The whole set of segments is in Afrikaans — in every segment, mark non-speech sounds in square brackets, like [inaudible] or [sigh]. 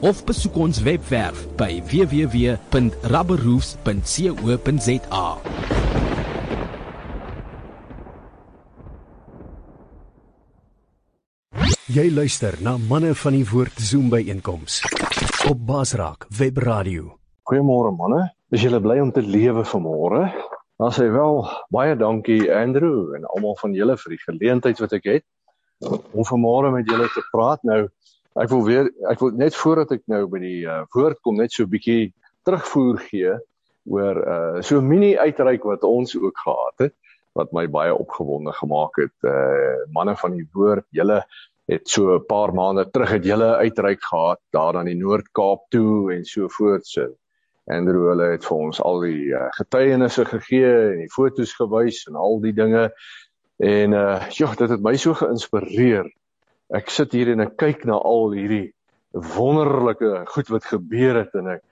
of besoek ons webwerf by www.rubberroofs.co.za. Jy luister na manne van die woord Zoom by einkoms op Basraak Webradio. Goeiemôre manne. Is julle bly om te lewe vanmôre? Dan sê wel baie dankie Andrew en almal van julle vir die geleentheid wat ek het om vanmôre met julle te praat. Nou ek wil weer ek wil net voordat ek nou by die uh, woord kom net so 'n bietjie terugvoer gee oor uh, so 'n mini uitreik wat ons ook gehad het wat my baie opgewonde gemaak het. Uh manne van die woord, julle het so 'n paar maande terug het julle uitreik gehad daar aan die Noord-Kaap toe en so voort so. Andrew hulle het vir ons al die uh, getuienisse gegee en die foto's gewys en al die dinge. En uh ja, dit het my so geïnspireer ek sit hier en ek kyk na al hierdie wonderlike goed wat gebeur het en ek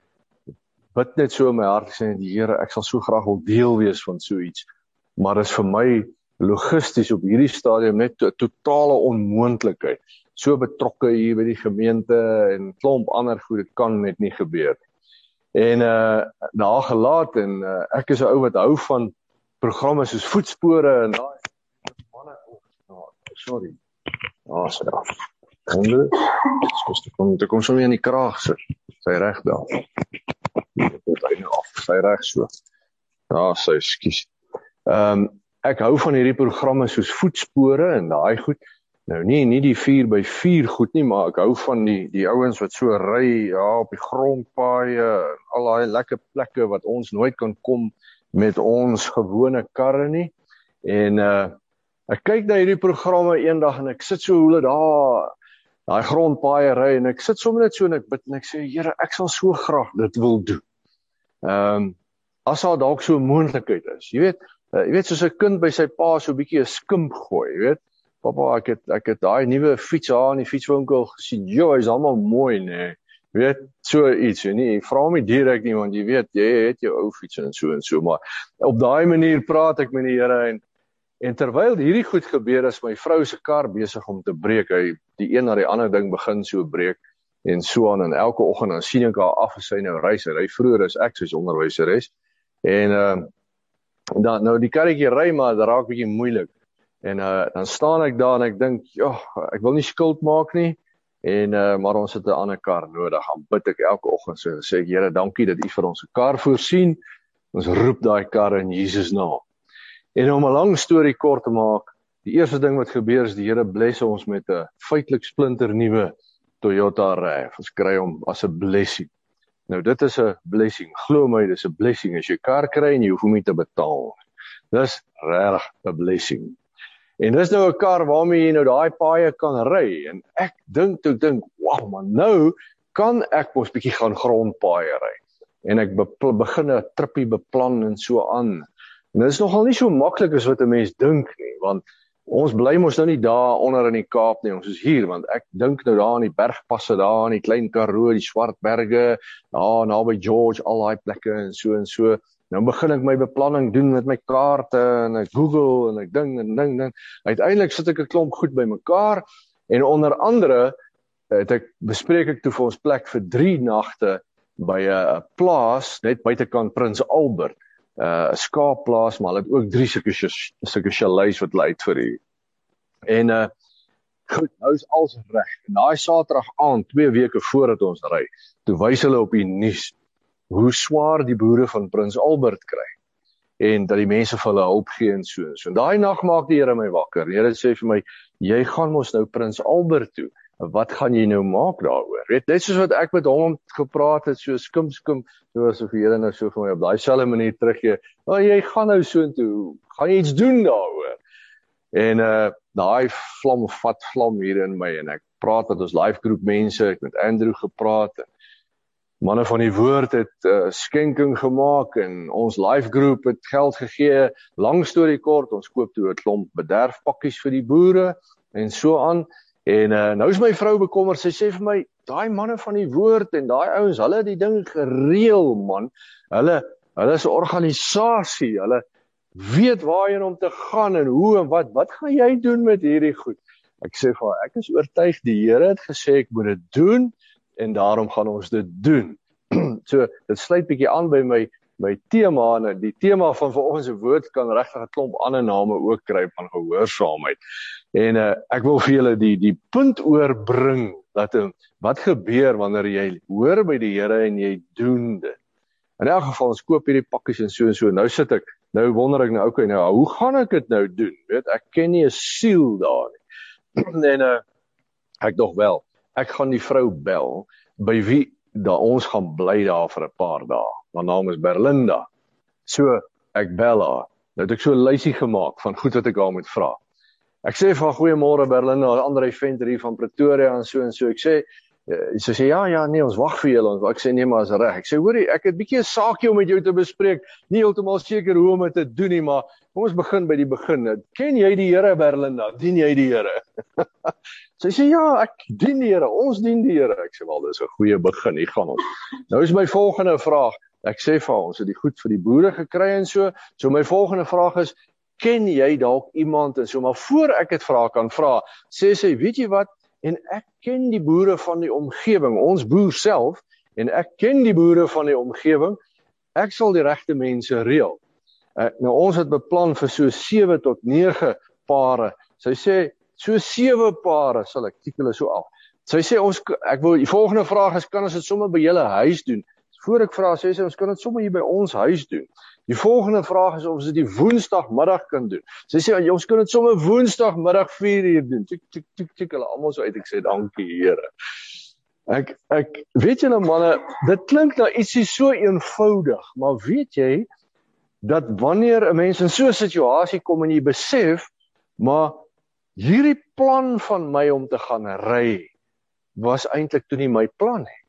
bid net so in my hart sê die Here ek sal so graag wil deel wees van so iets. Maar is vir my logisties op hierdie stadium net 'n to totale onmoontlikheid. So betrokke hier by die gemeente en klomp ander goed dit kan net nie gebeur en uh daar gelaat en uh, ek is 'n ou wat hou van programme soos voetspore en daai manne oh, sorry Ah, sy af. Hande. Skous te kom, te kom sommer in die kraag sit. Sy reg daar. Dit is nou af. Sy reg so. Ja, sy skus. Ehm um, ek hou van hierdie programme soos voetspore en daai goed. Nou nie nie die 4 by 4 goed nie, maar ek hou van die die ouens wat so ry ja op die grondpaaie, al daai lekker plekke wat ons nooit kan kom met ons gewone karre nie. En uh Ek kyk na hierdie programme eendag en ek sit so hoe hulle daar daai grondpaaie ry en ek sit sommer net so en ek bid en ek sê Here, ek sal so graag dit wil doen. Ehm um, as daar dalk so 'n moontlikheid is. Jy weet, uh, jy weet soos 'n kind by sy pa so 'n bietjie 'n skimp gooi, jy weet. Pappa, ek het ek het daai nuwe fiets daar in die fietswinkel gesien. Jo, hy's almal mooi, nê. Nee. Jy weet, so iets, jy nie. Vra my direk nie want jy weet jy het jou ou fiets en so en so, maar op daai manier praat ek met die Here en En terwyl hierdie goed gebeur is my vrou se kar besig om te breek. Hy die een na die ander ding begin so breek en so aan en elke oggend dan sien ek haar af as sy nou ry. Sy ry vroeër as ek soos onderwyseres. En uh dan nou die karretjie ry maar dit raak bietjie moeilik. En uh dan staan ek daar en ek dink, "Ja, ek wil nie skuld maak nie." En uh maar ons het 'n ander kar nodig. Dan bid ek elke oggend so sê ek, "Here, dankie dat U vir ons 'n kar voorsien." Ons roep daai kar in Jesus naam. En om 'n lang storie kort te maak, die eerste ding wat gebeur is die Here bless ons met 'n feitelik splinter nuwe Toyota RAV. Ons kry hom as 'n blessing. Nou dit is 'n blessing. Glo my, dis 'n blessing as jy kar kry en jy hoef hom nie te betaal nie. Dis regtig 'n blessing. En dis nou 'n kar waarmee jy nou daai paaie kan ry en ek dink toe dink, "Wow, man, nou kan ek mos bietjie gaan grondpaaie ry." En ek begin 'n trippie beplan en so aan. En dit is nogal nie so maklik as wat 'n mens dink nie, want ons bly mos nou nie daar onder in die Kaap nie, ons is hier want ek dink nou daar in die bergpasse daar in die Klein Karoo, die Swartberge, daar naby George, al daai plekke en so en so. Nou begin ek my beplanning doen met my kaarte en ek Google en ek ding en ding ding. Uiteindelik sit ek 'n klomp goed bymekaar en onder andere het ek bespreek ek toe vir ons plek vir 3 nagte by 'n plaas net buitekant Prins Albert. Uh, 'n skaapplaas, maar hulle het ook drie sulke sulke chalets wat lei vir u. En uh goed, nou is alles reg. En daai Saterdag aand, 2 weke voordat ons ry, toe wys hulle op die nuus hoe swaar die boere van Prins Albert kry en dat die mense vir hulle hulp gee en so. So daai nag maak die Here my wakker. Die Here sê vir my, jy gaan mos nou Prins Albert toe wat gaan jy nou maak daaroor? Weet net soos wat ek met hom gepraat het, so skim skim, so asof die Here nou so vir my op daai selfde manier teruggee. "O, oh, jy gaan nou so intoe. Gaan jy iets doen daaroor?" En uh daai vlam vat vlam hier in my en ek praat met ons live groep mense, ek met Andrew gepraat en manne van die woord het uh, skenking gemaak en ons live groep het geld gegee. Lang storie kort, ons koop toe 'n klomp bederfpakkies vir die boere en so aan. En uh, nou is my vrou bekommerd. Sy sê vir my, daai manne van die woord en daai ouens, hulle het die ding gereël, man. Hulle hulle is 'n organisasie. Hulle weet waarheen om te gaan en hoe en wat. Wat gaan jy doen met hierdie goed? Ek sê vir haar, ek is oortuig die Here het gesê ek moet dit doen en daarom gaan ons dit doen. [clears throat] so, dit sluit bietjie aan by my my tema en die tema van vanoggend se woord kan regtig 'n klomp ander name ook kry van gehoorsaamheid. En uh, ek wil vir julle die die punt oorbring dat uh, wat gebeur wanneer jy hoor by die Here en jy doen dit. In elk geval ons koop hierdie pakkies en so en so. Nou sit ek, nou wonder ek nou okay, nou hoe gaan ek dit nou doen? Weet, ek ken nie 'n siel daar nie. [clears throat] en uh, ek dog wel, ek gaan die vrou bel by wie dat ons gaan bly daar vir 'n paar dae. Haar naam is Berlinda. So ek bel haar. Nou het ek so 'n lysie gemaak van goed wat ek haar moet vra. Ek sê van goeiemôre Berlinda, Andre Venter hier van Pretoria en so en so. Ek sê sy sê ja ja nee, ons wag vir julle. Ek sê nee, maar is reg. Ek sê hoorie, ek het 'n bietjie 'n saakie om met jou te bespreek. Nie heeltemal seker hoe om dit te doen nie, maar kom ons begin by die begin. Ken jy die Here Berlinda? Dien jy die Here? [laughs] Sy sê ja, ek dien die Here. Ons dien die Here. Ek sê wel, dis 'n goeie begin. Hier gaan ons. Nou is my volgende vraag. Ek sê vir ons het die goed vir die boere gekry en so. So my volgende vraag is, ken jy dalk iemand en so maar voor ek dit vra kan vra, sê sy, weet jy wat? En ek ken die boere van die omgewing. Ons boer self en ek ken die boere van die omgewing. Ek sal die regte mense reël. Uh, nou ons het beplan vir so 7 tot 9 pare. Sy sê so sewe pare sal ek tik hulle so af. Sy sê ons ek wil die volgende vraag is kan ons dit sommer by julle huis doen? Voor ek vra sê sy ons kan dit sommer hier by ons huis doen. Die volgende vraag is of ons dit die woensdagmiddag kan doen. Sy sê ons kan dit sommer woensdagmiddag 4 uur doen. Tik tik tik tik hulle almal so uit ek sê dankie Here. Ek ek weet julle manne, dit klink nou ietsie so eenvoudig, maar weet jy dat wanneer 'n mens in so 'n situasie kom en jy besef maar hierdie plan van my om te gaan ry was eintlik toe nie my plan nie.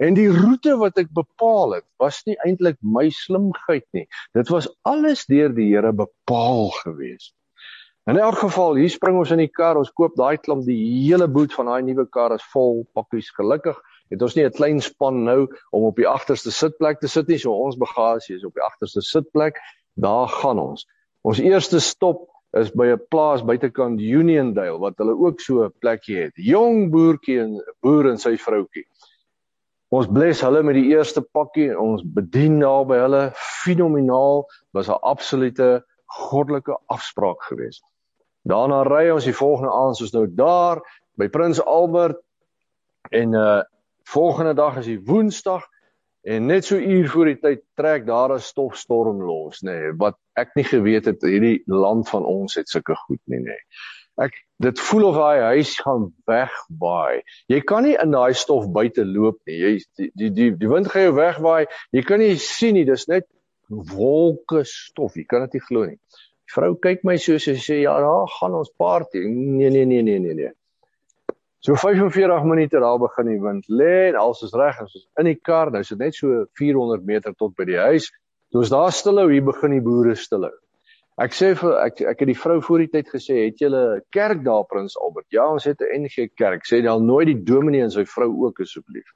En die roete wat ek bepaal het, was nie eintlik my slimheid nie. Dit was alles deur die Here bepaal gewees. In elk geval, hier spring ons in die kar, ons koop daai klomp, die hele boot van daai nuwe kar is vol pakkies. Gelukkig het ons nie 'n klein span nou om op die agterste sitplek te sit nie, so ons bagasie is op die agterste sitplek. Daar gaan ons. Ons eerste stop is by 'n plaas buitekant Uniondale wat hulle ook so 'n plekjie het. Jong boertjie en boer en sy vroutjie. Ons bless hulle met die eerste pakkie ons bedien daar by hulle fenomenaal. Was 'n absolute goddelike afspraak geweest. Daarna ry ons die volgende aand soos nou daar by Prins Albert en uh volgende dag is die Woensdag En net so uur voor die tyd trek daar 'n stofstorm los, nê, nee, wat ek nie geweet het hierdie land van ons het sulke goed nie, nê. Nee. Ek dit voel of daai huis gaan wegwaai. Jy kan nie in daai stof buite loop nie. Jy die die die, die wind gaan jou wegwaai. Jy kan nie sien nie, dis net wolke stof. Jy kan dit nie glo nie. Die vrou kyk my so sy sê ja, daar gaan ons party. Nee nee nee nee nee nee. So 45 minute daar begin die wind lê en alles is reg en soos in die kar, nou is dit net so 400 meter tot by die huis. Toe is daar stilhou, hier begin die boere stilhou. Ek sê vir ek ek het die vrou voor die tyd gesê, "Het julle 'n kerk daar Prins Albert?" Ja, ons het 'n NG Kerk. Sê dan nooit die dominee en sy vrou ook asseblief.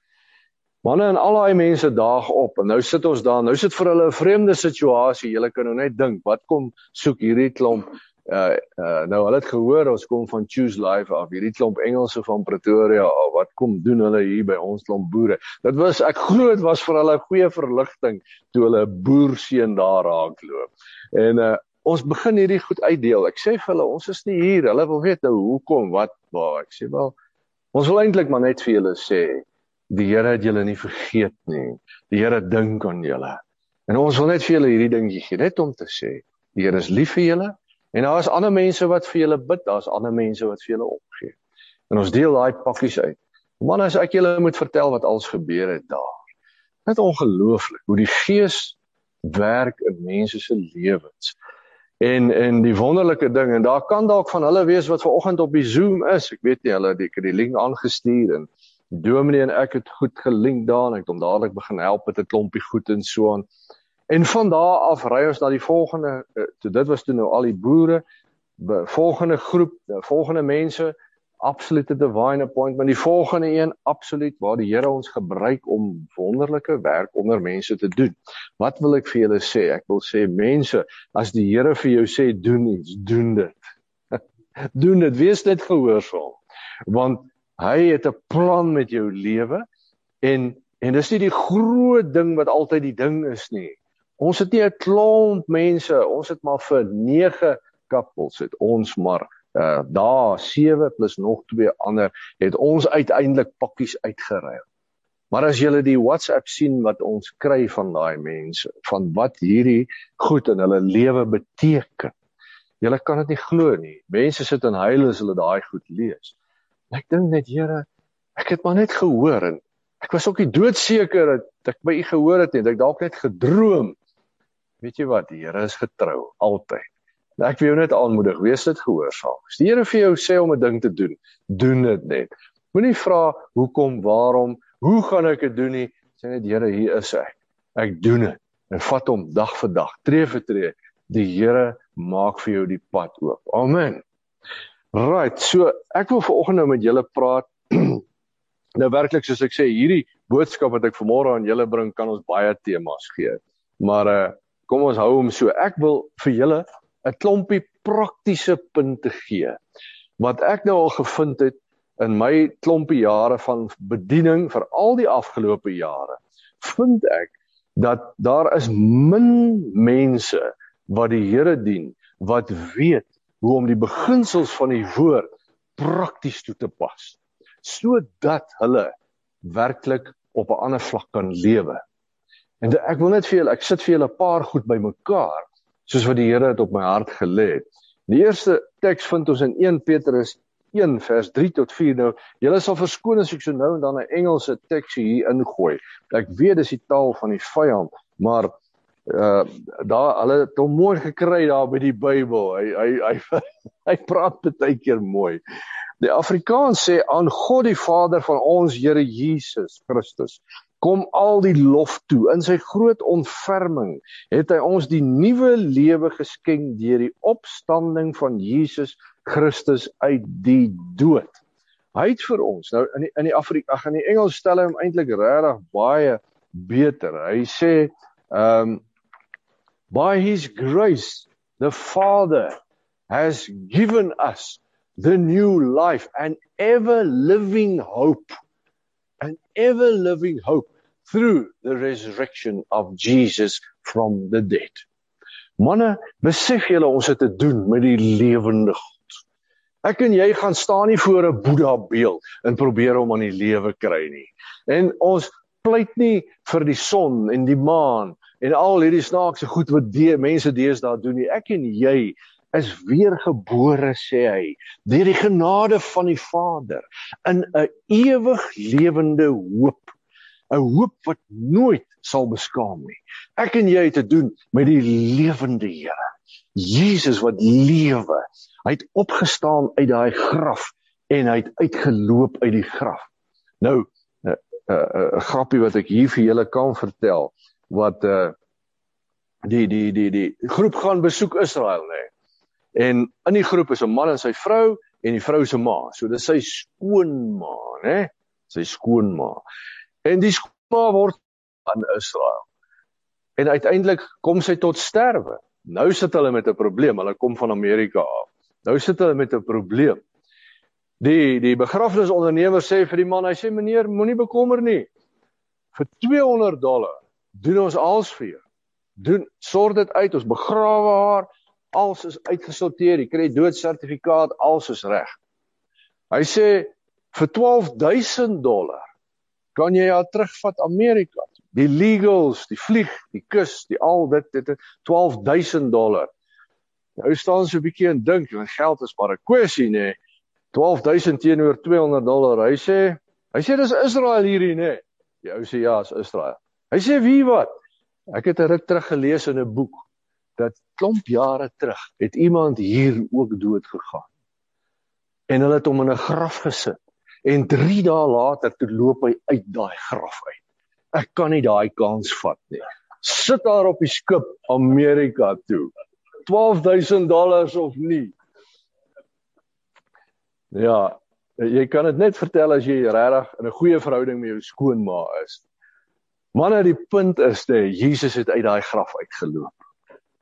Manne en al daai mense daag op en nou sit ons daar. Nou sit vir hulle 'n vreemde situasie. Julle kan nou net dink, wat kom soek hierdie klomp uh, uh nou hulle het gehoor ons kom van Choose Life af hierdie klomp Engelse van Pretoria af wat kom doen hulle hier by ons klomp boere dit was ek glo dit was vir hulle 'n goeie verligting toe hulle boerseun daar raakloop en uh ons begin hierdie goed uitdeel ek sê vir hulle ons is nie hier hulle wil weet nou hoekom wat waar ek sê wel ons wil eintlik maar net vir julle sê die Here het julle nie vergeet nie die Here dink aan julle en ons wil net vir julle hierdie dingetjie gee net om te sê die Here is lief vir julle En daar is ander mense wat vir julle bid, daar's ander mense wat vir julle opgee. En ons deel daai pakkies uit. Man, as ek julle moet vertel wat als gebeur het daar. Dit ongelooflik hoe die Gees werk in mense se lewens. En en die wonderlike ding en daar kan dalk van hulle wees wat ver oggend op die Zoom is. Ek weet nie hulle het die, die link aangestuur en Dominee en ek het goed gelink daar en ek het hom dadelik begin help met 'n klompie goed en so aan. En van daar af ry ons na die volgende uh, toe dit was toe nou al die boere, volgende groep, uh, volgende mense, absolute divine appointment, die volgende een absoluut waar die Here ons gebruik om wonderlike werk onder mense te doen. Wat wil ek vir julle sê? Ek wil sê mense, as die Here vir jou sê doen iets, doen dit. [laughs] doen dit, wees net gehoorsaam. Want hy het 'n plan met jou lewe en en dis nie die groot ding wat altyd die ding is nie. Ons het nie 'n klomp mense, ons het maar vir 9 kappels het ons maar uh daar 7 plus nog twee ander het ons uiteindelik pakkies uitgeruil. Maar as jy die WhatsApp sien wat ons kry van daai mense, van wat hierdie goed in hulle lewe beteken. Jy kan dit nie glo nie. Mense sit in huil as hulle daai goed lees. Ek dink net Here, ek het maar net gehoor en ek was ook nie doodseker dat ek by u gehoor het nie, dat ek dalk net gedroom Weet jy wat, die Here is getrou altyd. Ek wil jou net aanmoedig, wees dit gehoorsaam. As die Here vir jou sê om 'n ding te doen, doen dit net. Moenie vra hoekom, waarom, hoe gaan ek dit doen nie. Sê net Here, hier is ek. Ek doen dit en vat hom dag vir dag, tree vir tree. Die Here maak vir jou die pad oop. Amen. Right, so ek wil vanoggend nou met julle praat. [clears throat] nou werklik soos ek sê, hierdie boodskap wat ek vanmôre aan julle bring, kan ons baie temas gee. Maar uh Kom ons hou hom so. Ek wil vir julle 'n klompie praktiese punte gee wat ek nou al gevind het in my klompie jare van bediening vir al die afgelope jare. Vind ek dat daar is min mense wat die Here dien wat weet hoe om die beginsels van die woord prakties toe te pas sodat hulle werklik op 'n ander vlak kan lewe. En ek wil net vir julle, ek sit vir julle 'n paar goed bymekaar soos wat die Here dit op my hart gelê het. Die eerste teks vind ons in 1 Petrus 1 vers 3 tot 4 nou. Julle sal verskoon as ek so nou en dan 'n Engelse teks hier ingooi. Ek weet dis die taal van die vyand, maar uh daar hulle het hom mooi gekry daar by die Bybel. Hy hy hy [laughs] hy praat baie keer mooi. Die Afrikaans sê aan God die Vader van ons Here Jesus Christus kom al die lof toe. In sy groot ontferming het hy ons die nuwe lewe geskenk deur die opstanding van Jesus Christus uit die dood. Hy het vir ons nou in die, in die Afrika, ag in die Engels stel hy hom eintlik regtig baie beter. Hy sê um by his grace the father has given us the new life and ever living hope an ever living hope through the resurrection of Jesus from the dead. Manne, besef julle ons het te doen met die lewende God. Ek en jy gaan staan nie voor 'n Boeddha beeld en probeer hom aan die lewe kry nie. En ons pleit nie vir die son en die maan en al hierdie snaakse goed wat die mense deesdae doen nie. Ek en jy is weergebore sê hy deur die genade van die Vader in 'n ewig lewende hoop 'n hoop wat nooit sal beskaam nie. Ek en jy het te doen met die lewende Here. Jesus wat lewe. Hy het opgestaan uit daai graf en hy het uitgeloop uit die graf. Nou 'n uh, uh, uh, grappie wat ek hier vir julle kan vertel wat uh die die die die groep gaan besoek Israel nê. Nee. En in die groep is 'n man en sy vrou en die vrou se ma. So dis sy skoonma, né? Sy skoonma. En die skoonma word aan Israel. En uiteindelik kom sy tot sterwe. Nou sit hulle met 'n probleem. Hulle kom van Amerika af. Nou sit hulle met 'n probleem. Die die begrafnisondernemer sê vir die man, hy sê meneer, moenie bekommer nie. Vir 200 dollar doen ons alles vir jou. Doen sorg dit uit, ons begrawe haar als is uitgesorteer, jy kry doodsertifikaat, als is reg. Hy sê vir 12000 dollar kan jy haar terugvat Amerika. Die legals, die vlieg, die kus, die al dit dit 12000 dollar. Nou staan so 'n bietjie en dink, want geld is maar 'n kwessie nê. 12000 teenoor 200 dollar. Hy sê, hy sê dis Israel hierdie nê. Nee. Die ou sê ja, is Israel. Hy sê wie wat? Ek het 'n ruk terug gelees in 'n boek dat klomp jare terug het iemand hier ook dood gegaan. En hulle het hom in 'n graf gesit en 3 dae later toe loop hy uit daai graf uit. Ek kan nie daai kans vat nie. Sit daar op die skip Amerika toe. 12000 dollars of nie. Ja, jy kan dit net vertel as jy regtig in 'n goeie verhouding met jou skoonma is. Manne, die punt is dat Jesus het uit daai graf uitgeloop.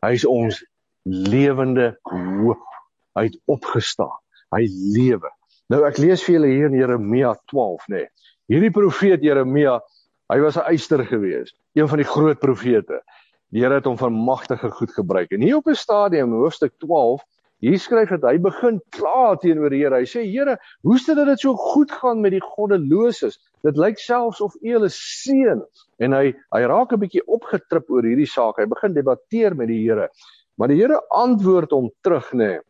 Hy is ons lewende hoop. Hy het opgestaan. Hy lewe. Nou ek lees vir julle hier in Jeremia 12, nê. Nee. Hierdie profeet Jeremia, hy was 'n eyster gewees, een van die groot profete. Die Here het hom vir magtige goed gebruik. En hier op 'n stadium, hoofstuk 12, hier skryf dat hy begin kla teenoor die Here. Hy sê: "Here, hoe stel dit dit so goed gaan met die goddeloses? Dit lyk selfs of U hulle seën." En hy hy raak 'n bietjie opgetrip oor hierdie saak. Hy begin debatteer met die Here. Maar die Here antwoord hom terug, nê. Nee.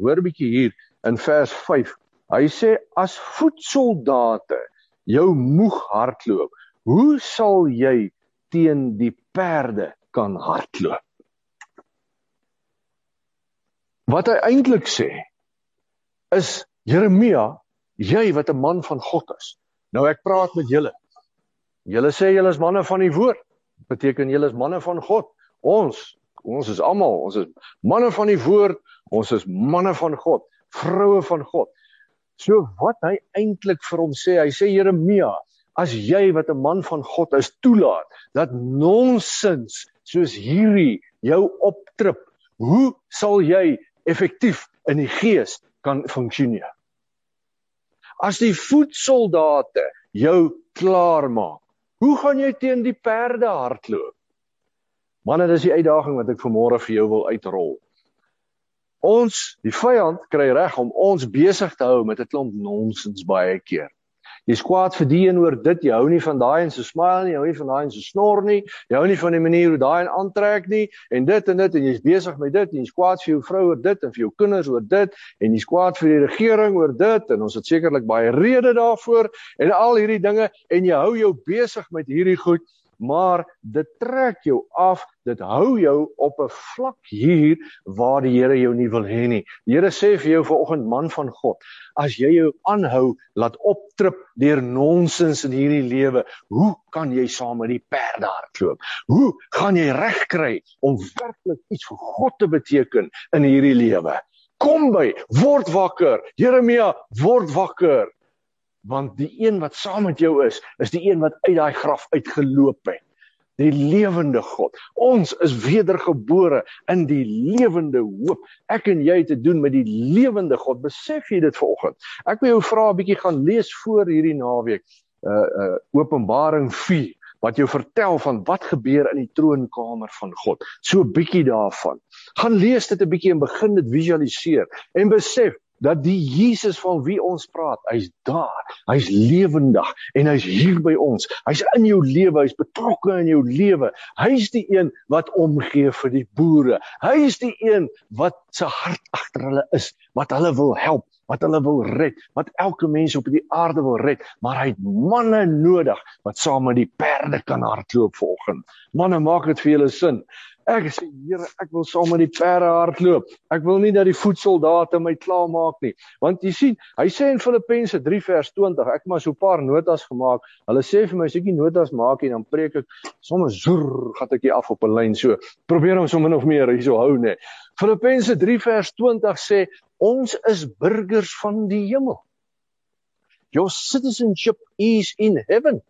Hoor bietjie hier in vers 5. Hy sê: "As voetsoldate jou moeg hardloop, hoe sal jy teen die perde kan hardloop?" Wat hy eintlik sê is Jeremia, jy wat 'n man van God is. Nou ek praat met julle. Julle sê julle is manne van die woord. Beteken julle is manne van God. Ons, ons is almal, ons is manne van die woord, ons is manne van God, vroue van God. So wat hy eintlik vir hom sê, hy sê Jeremia, as jy wat 'n man van God is toelaat dat nonsens soos hierdie jou optrip, hoe sal jy effektief in die gees kan funksioneer. As die voetsoldate jou klaar maak, hoe gaan jy teen die perde hardloop? Manne, dis die uitdaging wat ek vanmôre vir jou wil uitrol. Ons, die vyand kry reg om ons besig te hou met 'n klomp nonsens baie keer. Jy's kwaad vir die en oor dit. Jy hou nie van daai en se smile nie, jy hou nie van daai en se snor nie. Jy hou nie van die manier hoe daai en aantrek nie en dit en dit en jy's besig met dit en jy's kwaad vir jou vrou oor dit en vir jou kinders oor dit en jy's kwaad vir die regering oor dit en ons het sekerlik baie redes daarvoor en al hierdie dinge en jy hou jou besig met hierdie goed maar dit trek jou af, dit hou jou op 'n vlak hier waar die Here jou nie wil hê nie. Die Here sê vir jou vanoggend man van God, as jy jou aanhou laat optrip deur nonsens in hierdie lewe, hoe kan jy saam met die perde hardloop? Hoe gaan jy regkry om werklik iets vir God te beteken in hierdie lewe? Kom by, word wakker. Jeremia, word wakker want die een wat saam met jou is, is die een wat uit daai graf uitgeloop het. Die lewende God. Ons is wedergebore in die lewende hoop. Ek en jy het te doen met die lewende God. Besef jy dit vanoggend? Ek wil jou vra 'n bietjie gaan lees voor hierdie naweek. Uh uh Openbaring 4 wat jou vertel van wat gebeur in die troonkamer van God. So 'n bietjie daarvan. Gaan lees dit 'n bietjie en begin dit visualiseer en besef dat die Jesus van wie ons praat, hy's daar. Hy's lewendig en hy's hier by ons. Hy's in jou lewe, hy's betrokke in jou lewe. Hy's die een wat omgee vir die boere. Hy's die een wat se hart agter hulle is, wat hulle wil help wat hulle wil red, wat elke mens op die aarde wil red, maar hy het manne nodig wat saam met die perde kan hardloop vanoggend. Manne, maak dit vir julle sin. Ek sê Here, ek wil saam met die perde hardloop. Ek wil nie dat die voetsoldate my klaarmaak nie. Want jy sien, hy sê in Filippense 3 vers 20, ek het maar so 'n paar notas gemaak. Hulle sê vir my as ek nie notas maak nie, dan preek ek sommer zoer, gaan ek hier af op 'n lyn so. Probeer om so min of meer hierso hou nê. Filippense 3 vers 20 sê ons is burgers van die hemel. Your citizenship is in heaven.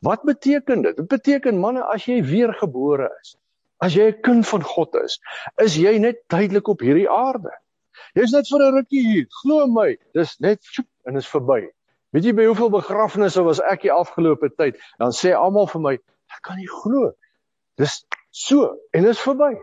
Wat beteken dit? Dit beteken manne as jy weergebore is, As jy 'n kind van God is, is jy net tydelik op hierdie aarde. Jy's net vir 'n rukkie hier. Glo my, dis net sjoep en is verby. Weet jy by hoeveel begrafnisse was ek die afgelope tyd? Dan sê almal vir my, ek kan nie glo. Dis so en is verby.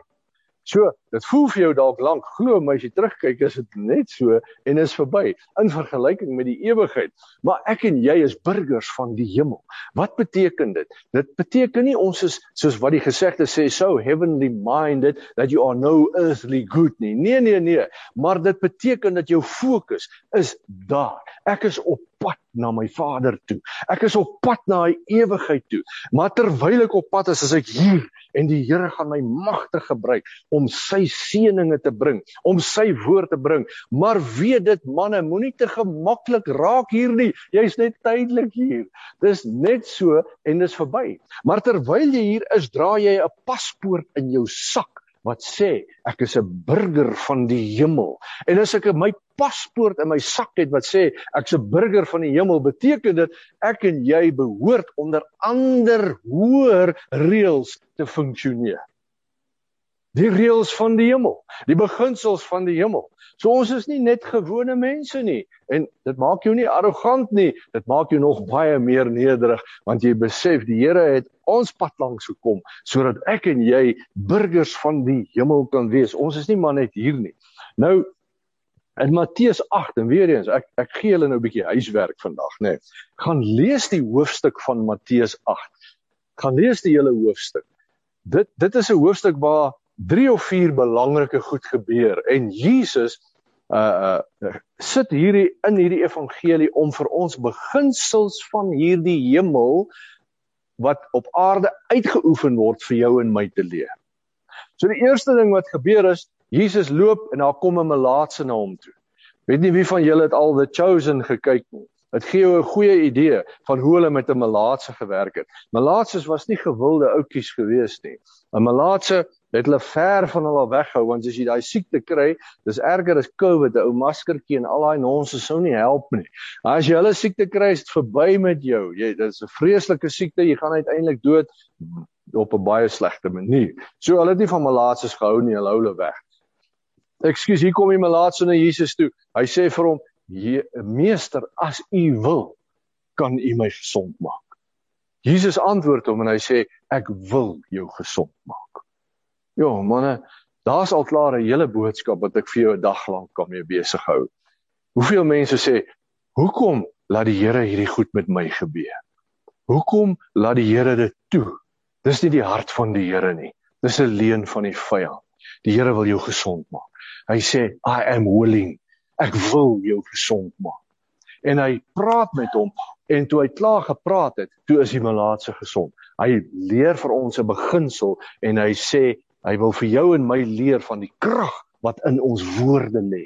So, dit voel vir jou dalk lank, glo my as jy terugkyk is dit net so en is verby in vergelyking met die ewigheid. Maar ek en jy is burgers van die hemel. Wat beteken dit? Dit beteken nie ons is soos wat die gesegde sê so heavenly minded that you are no earthly good nie. Nee nee nee, maar dit beteken dat jou fokus is daar. Ek is op pad na my Vader toe. Ek is op pad na hy ewigheid toe. Maar terwyl ek op pad is, is ek hier en die Here gaan my magtig gebruik om sy seëninge te bring, om sy woord te bring. Maar weet dit manne, moenie te gemaklik raak hier nie. Jy's net tydelik hier. Dis net so en dis verby. Maar terwyl jy hier is, dra jy 'n paspoort in jou sak wat sê ek is 'n burger van die hemel. En as ek my paspoort in my sak het wat sê ek's 'n burger van die hemel, beteken dit ek en jy behoort onder ander hoër reëls te funksioneer. Die reëls van die hemel, die beginsels van die hemel. So ons is nie net gewone mense nie en dit maak jou nie arrogant nie, dit maak jou nog baie meer nederig want jy besef die Here het ons pad langs gekom sodat ek en jy burgers van die hemel kan wees. Ons is nie maar net hier nie. Nou in Matteus 8 en weer eens ek ek gee julle nou 'n bietjie huiswerk vandag, nê. Nee. Gaan lees die hoofstuk van Matteus 8. Gaan lees die hele hoofstuk. Dit dit is 'n hoofstuk waar drie of vier belangrike goed gebeur en Jesus uh uh sit hierdie in hierdie evangelie om vir ons beginsels van hierdie hemel wat op aarde uitgeoefen word vir jou en my te leer. So die eerste ding wat gebeur is Jesus loop en daar kom 'n melaatse na hom toe. Weet nie wie van julle het al The Chosen gekyk nie. Dit gee jou 'n goeie idee van hoe hulle met 'n melaatse gewerk het. Melaatses was nie gewilde ouetjies gewees nie. 'n Melaatse het hulle ver van hulle weghou want as jy daai siekte kry, dis erger as COVID, 'n ou maskertjie en al daai nonsens sou nie help nie. As jy hulle siekte kry, is dit verby met jou. Jy dis 'n vreeslike siekte, jy gaan uiteindelik dood op 'n baie slegte manier. So hulle het nie van malaatses gehou nie, hulle hou hulle weg. Ekskuus, hier kom die malaatse na Jesus toe. Hy sê vir hom: "Meester, as u wil, kan u my gesond maak." Jesus antwoord hom en hy sê: "Ek wil jou gesond maak." Ja, manne, daar's al klaar 'n hele boodskap wat ek vir jou 'n dag lank kan mee besig hou. Hoeveel mense sê, "Hoekom laat die Here hierdie goed met my gebeur?" Hoekom laat die Here dit toe? Dis nie die hart van die Here nie. Dis 'n leuen van die vyand. Die Here wil jou gesond maak. Hy sê, "I am willing." Ek wil jou gesond maak. En hy praat met hom en toe hy klaar gepraat het, toe is die malaatse gesond. Hy leer vir ons 'n beginsel en hy sê Hy wil vir jou en my leer van die krag wat in ons woorde lê.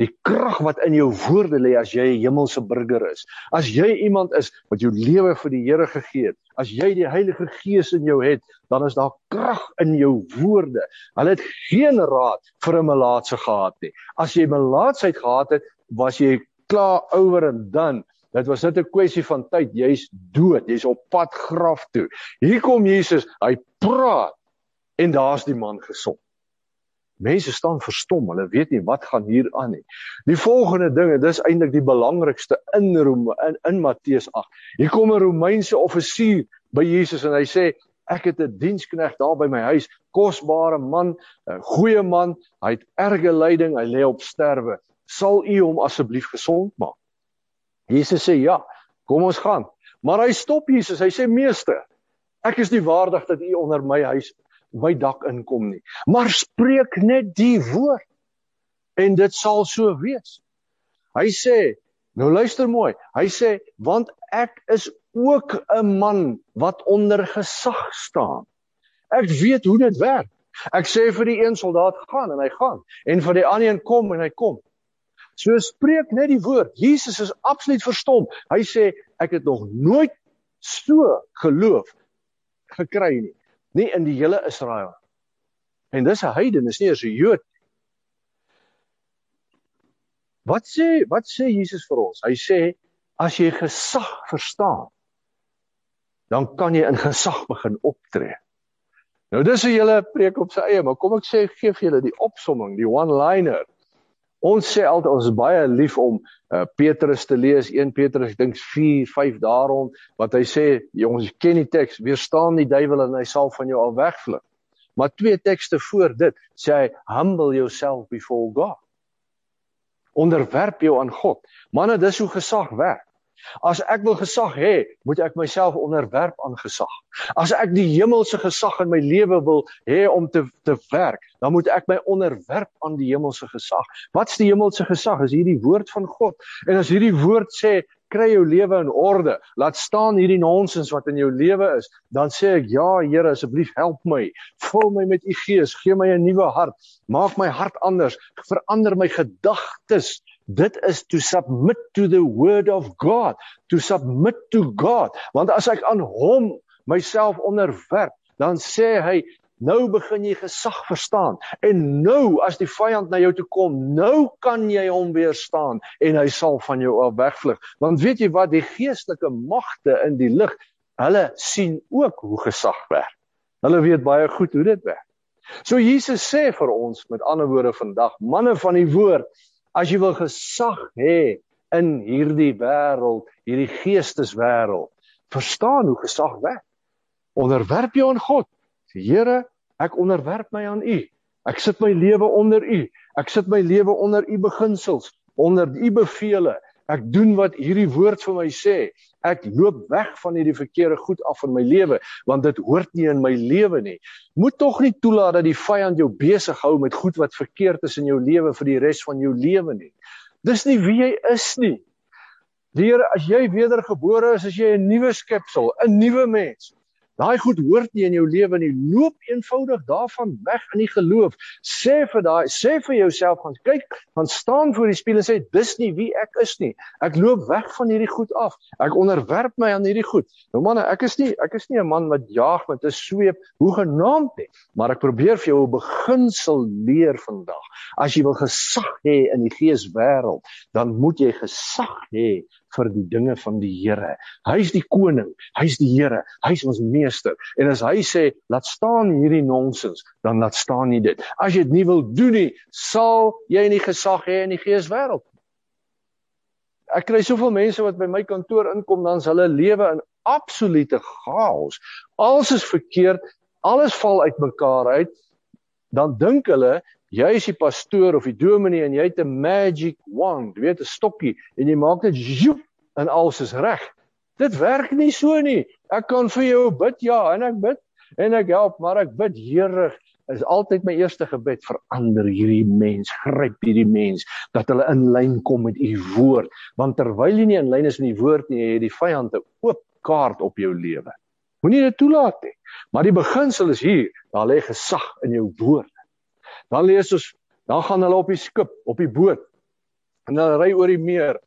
Die krag wat in jou woorde lê as jy 'n hemelse burger is. As jy iemand is wat jou lewe vir die Here gegee het, as jy die Heilige Gees in jou het, dan is daar krag in jou woorde. Hulle het geen raad vir 'n melaatse gehad nie. As jy melaatsheid gehad het, was jy klaar oor en dan Dit was net 'n kwessie van tyd. Jy's dood. Jy's op pad graf toe. Hier kom Jesus. Hy praat en daar's die man gesond. Mense staan verstom, hulle weet nie wat gaan hier aan nie. Die volgende dinge, dis eintlik die belangrikste in Rome in, in Matteus 8. Hier kom 'n Romeinse offisier by Jesus en hy sê ek het 'n diensknegt daar by my huis, kosbare man, 'n goeie man, hy het erge lyding, hy lê op sterwe. Sal u hom asseblief gesond maak? Jesus sê ja, kom ons gaan. Maar hy stop Jesus, hy sê meester, ek is nie waardig dat u onder my huis my dak inkom nie. Maar spreek net die woord en dit sal so wees. Hy sê, nou luister mooi. Hy sê want ek is ook 'n man wat onder gesag staan. Ek weet hoe dit werk. Ek sê vir die een soldaat gaan en hy gaan en vir die ander een kom en hy kom. So spreek net die woord. Jesus is absoluut verstom. Hy sê ek het nog nooit so geloof gekry nie nie in die hele Israel. En dis 'n heiden, is nie eers 'n Jood. Wat sê wat sê Jesus vir ons? Hy sê as jy gesag verstaan, dan kan jy in gesag begin optree. Nou dis 'n hele preek op sy eie, maar kom ek sê gee vir julle die opsomming, die one-liner. Ons sê altyd ons is baie lief om uh, Petrus te lees, 1 Petrus, ek dink 4, 5 daarom wat hy sê, ons ken die teks, weerstaan die duiwel en hy sal van jou al wegvlug. maar twee tekste voor dit sê hy humble yourself before God. Onderwerp jou aan God. Manne, dis hoe gesag werk. As ek wil gesag hê, moet ek myself onderwerp aan gesag. As ek die hemelse gesag in my lewe wil hê om te te werk, dan moet ek my onderwerp aan die hemelse gesag. Wat's die hemelse gesag? Is hierdie woord van God. En as hierdie woord sê kry jou lewe in orde. Laat staan hierdie nonsens wat in jou lewe is. Dan sê ek ja, Here, asseblief help my. Vul my met u gees, gee my 'n nuwe hart. Maak my hart anders. Verander my gedagtes. Dit is to submit to the word of God, to submit to God. Want as ek aan hom myself onderwerp, dan sê hy Nou begin jy gesag verstaan. En nou as die vyand na jou toe kom, nou kan jy hom weerstaan en hy sal van jou af wegvlug. Want weet jy wat, die geestelike magte in die lig, hulle sien ook hoe gesag werk. Hulle weet baie goed hoe dit werk. So Jesus sê vir ons met ander woorde vandag, manne van die woord, as jy wil gesag hê in hierdie wêreld, hierdie geesteswêreld, verstaan hoe gesag werk. Onderwerp jou aan God. Here, Ek onderwerp my aan U. Ek sit my lewe onder U. Ek sit my lewe onder U beginsels, onder U beveel. Ek doen wat hierdie woord vir my sê. Ek loop weg van hierdie verkeerde goed af in my lewe want dit hoort nie in my lewe nie. Moet tog nie toelaat dat die vyand jou besig hou met goed wat verkeerd is in jou lewe vir die res van jou lewe nie. Dis nie wie jy is nie. Die Here, as jy wedergebore is, as jy 'n nuwe skepsel, 'n nuwe mens. Daai goed hoort nie in jou lewe nie. Loop eenvoudig daarvan weg in die geloof. Sê vir daai, sê vir jouself gaan kyk, gaan staan voor die spieël en sê dis nie wie ek is nie. Ek loop weg van hierdie goed af. Ek onderwerp my aan hierdie goed. Nou manne, ek is nie ek is nie 'n man wat jaag met 'n sweep hoe genaamd nie, maar ek probeer vir jou 'n beginsel leer vandag. As jy wil gesag hê in die geeswêreld, dan moet jy gesag hê vir die dinge van die Here. Hy's die koning, hy's die Here, hy's ons meester. En as hy sê, laat staan hierdie nonsens, dan laat staan nie dit. As jy dit nie wil doen nie, sal jy nie gesag hê in die geeswêreld. Ek kry soveel mense wat by my kantoor inkom dan hulle lewe in absolute chaos. Alles is verkeerd, alles val uitmekaar uit. Dan dink hulle jy is die pastoor of die dominee en jy het 'n magic wand, weet 'n stokkie en jy maak dit joep en alles is reg. Dit werk nie so nie. Ek kan vir jou bid, ja, en ek bid en ek help, maar ek bid Here is altyd my eerste gebed verander hierdie mens, gryp hierdie mens dat hulle in lyn kom met u woord, want terwyl jy nie in lyn is met die woord nie, het die vyand 'n oop kaart op jou lewe. Moenie dit toelaat nie. Maar die beginsel is hier, daar lê gesag in jou woord. Dan lees ons, dan gaan hulle op die skip, op die boot. En hulle ry oor die meer.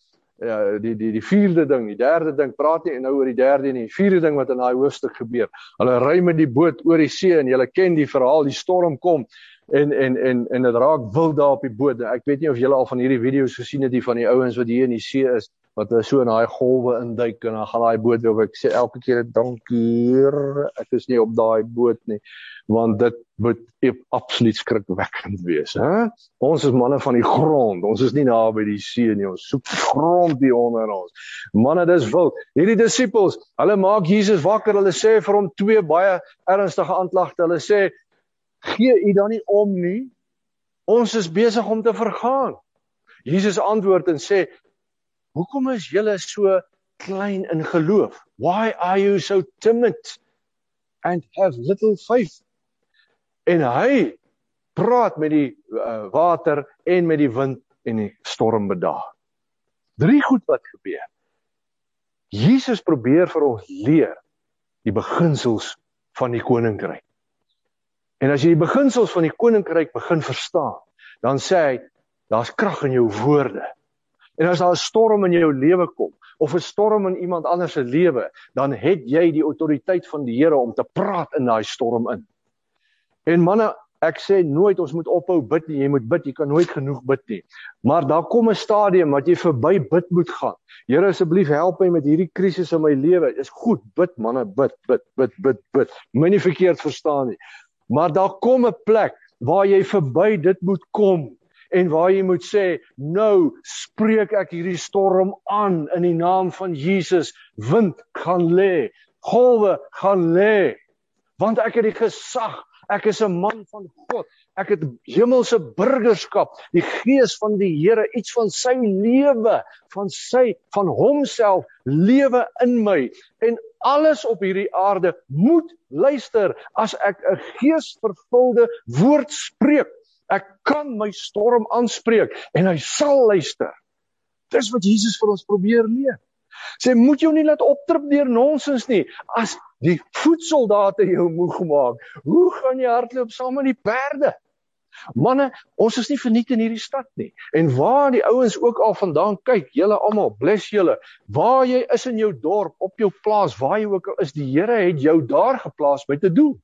Ja, die die die vierde ding, die derde ding, praat nie nou oor die derde nie. Die vierde ding wat in daai hoofstuk gebeur. Hulle ry met die boot oor die see en jy ken die verhaal, die storm kom en en en en dit raak wild daar op die boot. Ek weet nie of julle al van hierdie video's gesien het die van die ouens wat hier in die see is wat so in daai golwe induik en dan gaan daai boot weer op. Ek sê elke keer dankie. Ek is nie op daai boot nie want dit moet absoluut skrikwekkend wees, hè? Ons is manne van die grond. Ons is nie naby die see nie. Ons soek grond hier onder ons. Manne, dis wild. Hierdie disippels, hulle maak Jesus wakker. Hulle sê vir hom twee baie ernstige aanklagte. Hulle sê: "Gee u dan nie om nie? Ons is besig om te vergaan." Jesus antwoord en sê: Hoekom is julle so klein in geloof? Why are you so timid and have little faith? En hy praat met die uh, water en met die wind en die storm bedaar. Drie goed wat gebeur. Jesus probeer vir ons leer die beginsels van die koninkryk. En as jy die beginsels van die koninkryk begin verstaan, dan sê hy daar's krag in jou woorde. En as daar 'n storm in jou lewe kom of 'n storm in iemand anders se lewe, dan het jy die autoriteit van die Here om te praat in daai storm in. En manne, ek sê nooit ons moet ophou bid nie. Jy moet bid, jy kan nooit genoeg bid nie. Maar daar kom 'n stadium wat jy verby bid moet gaan. Here asseblief help my met hierdie krisis in my lewe. Is goed, bid manne, bid, bid, bid, bid, bid. Moenie verkeerd verstaan nie. Maar daar kom 'n plek waar jy verby dit moet kom en waar jy moet sê nou spreek ek hierdie storm aan in die naam van Jesus wind gaan lê golwe gaan lê want ek het die gesag Ek is 'n man van God. Ek het hemelse burgerskap. Die gees van die Here, iets van sy lewe, van sy van homself lewe in my en alles op hierdie aarde moet luister as ek 'n geesvervulde woord spreek. Ek kan my storm aanspreek en hy sal luister. Dis wat Jesus vir ons probeer leer. Sê moet jou nie laat optrip deur nonsens nie. As die voetsoldate jou moeg maak, hoe gaan jy hardloop saam met die perde? Manne, ons is nie verniet in hierdie stad nie. En waar die ouens ook al vandaan kyk, julle almal, bless julle. Waar jy is in jou dorp, op jou plaas, waar jy ook al is, die Here het jou daar geplaas met 'n doel.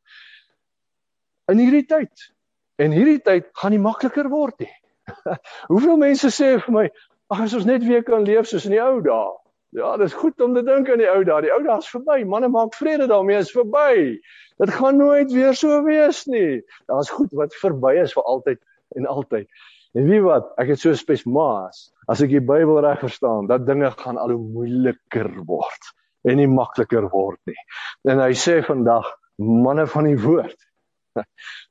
In hierdie tyd. En hierdie tyd gaan nie makliker word nie. [laughs] Hoeveel mense sê vir my, ag as ons net weer kan leef soos in die ou dae. Ja, dis goed om te dink aan die ou dae. Die ou dae is verby. Manne maak vrede daarmee, is verby. Dit gaan nooit weer so wees nie. Daar's goed wat verby is vir altyd en altyd. En wie wat, ek het so spes maas. As ek die Bybel reg verstaan, dat dinge gaan al hoe moeiliker word en nie makliker word nie. En hy sê vandag, manne van die woord,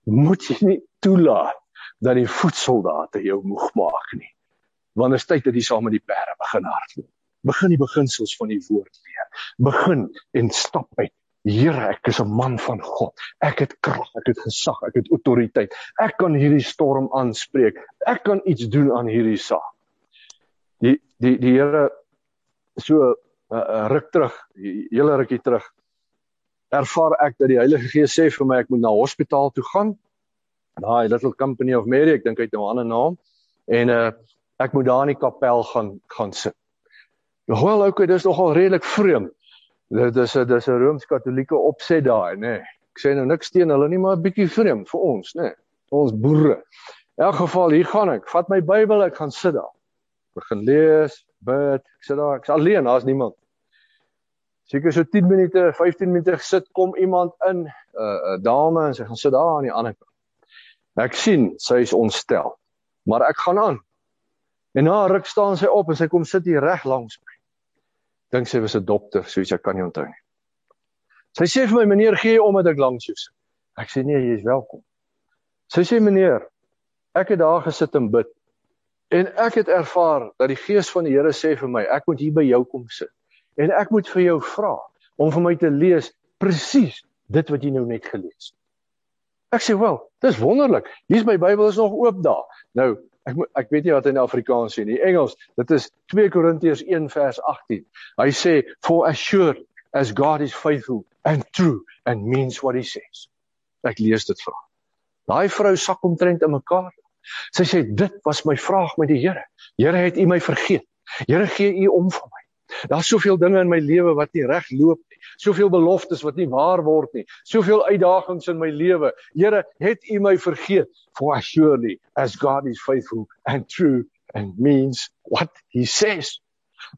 moet jy nie toelaat dat die voetsoldate jou moeg maak nie. Want is tyd dat jy saam met die perde begin hardloop begin die beginsels van die woord leer. Begin en stap uit. Here, ek is 'n man van God. Ek het krag, ek het gesag, ek het autoriteit. Ek kan hierdie storm aanspreek. Ek kan iets doen aan hierdie saak. Die die die Here so 'n uh, uh, ruk terug, hele rukkie terug. Ervaar ek dat die Heilige Gees sê vir my ek moet na hospitaal toe gaan. Daai Little Company of Mary, ek dink hy het nou 'n ander naam. En uh ek moet daar in die kapel gaan gaan sit. Wel, okay, dis nogal redelik vreemd. Dit is 'n dis 'n rooms-katolieke opset daai, nê. Nee. Ek sê nou niks teen hulle nie, maar 'n bietjie vreemd vir ons, nê. Nee. Ons boere. In elk geval, hier gaan ek. Vat my Bybel, ek gaan sit daar. Begin lees, bid. Ek sit daar, ek's alleen, daar's niemand. Seker so 10 minute, 15 minute sit kom iemand in, 'n uh, 'n dame en sy gaan sit daar aan die ander kant. Ek sien sy is ontstel. Maar ek gaan aan. En na ruk staan sy op en sy kom sit hier reg langs my dink sy was 'n dokter, soos ek kan nie onthou nie. Sy sê vir my meneer, gee om dat ek langs jou sit? Ek sê nee, jy is welkom. Sy sê meneer, ek het daar gesit en bid en ek het ervaar dat die gees van die Here sê vir my, ek moet hier by jou kom sit en ek moet vir jou vra om vir my te lees presies dit wat jy nou net gelees het. Ek sê wel, dis wonderlik. Hier's my Bybel is nog oop daar. Nou, ek ek weet nie wat in Afrikaans sê nie. Engels, dit is 2 Korintiërs 1 vers 18. Hy sê for as sure as God is faithful and true and means what he says. Ek lees dit vir. Daai vrou sak omtrent in mekaar. Sy sê dit was my vraag met die Here. Here het U my vergeet. Here gee U om vir my. Daar's soveel dinge in my lewe wat nie reg loop nie. Soveel beloftes wat nie waar word nie. Soveel uitdagings in my lewe. Here, het U my vergeet? For surely as God is faithful and true and means what he says.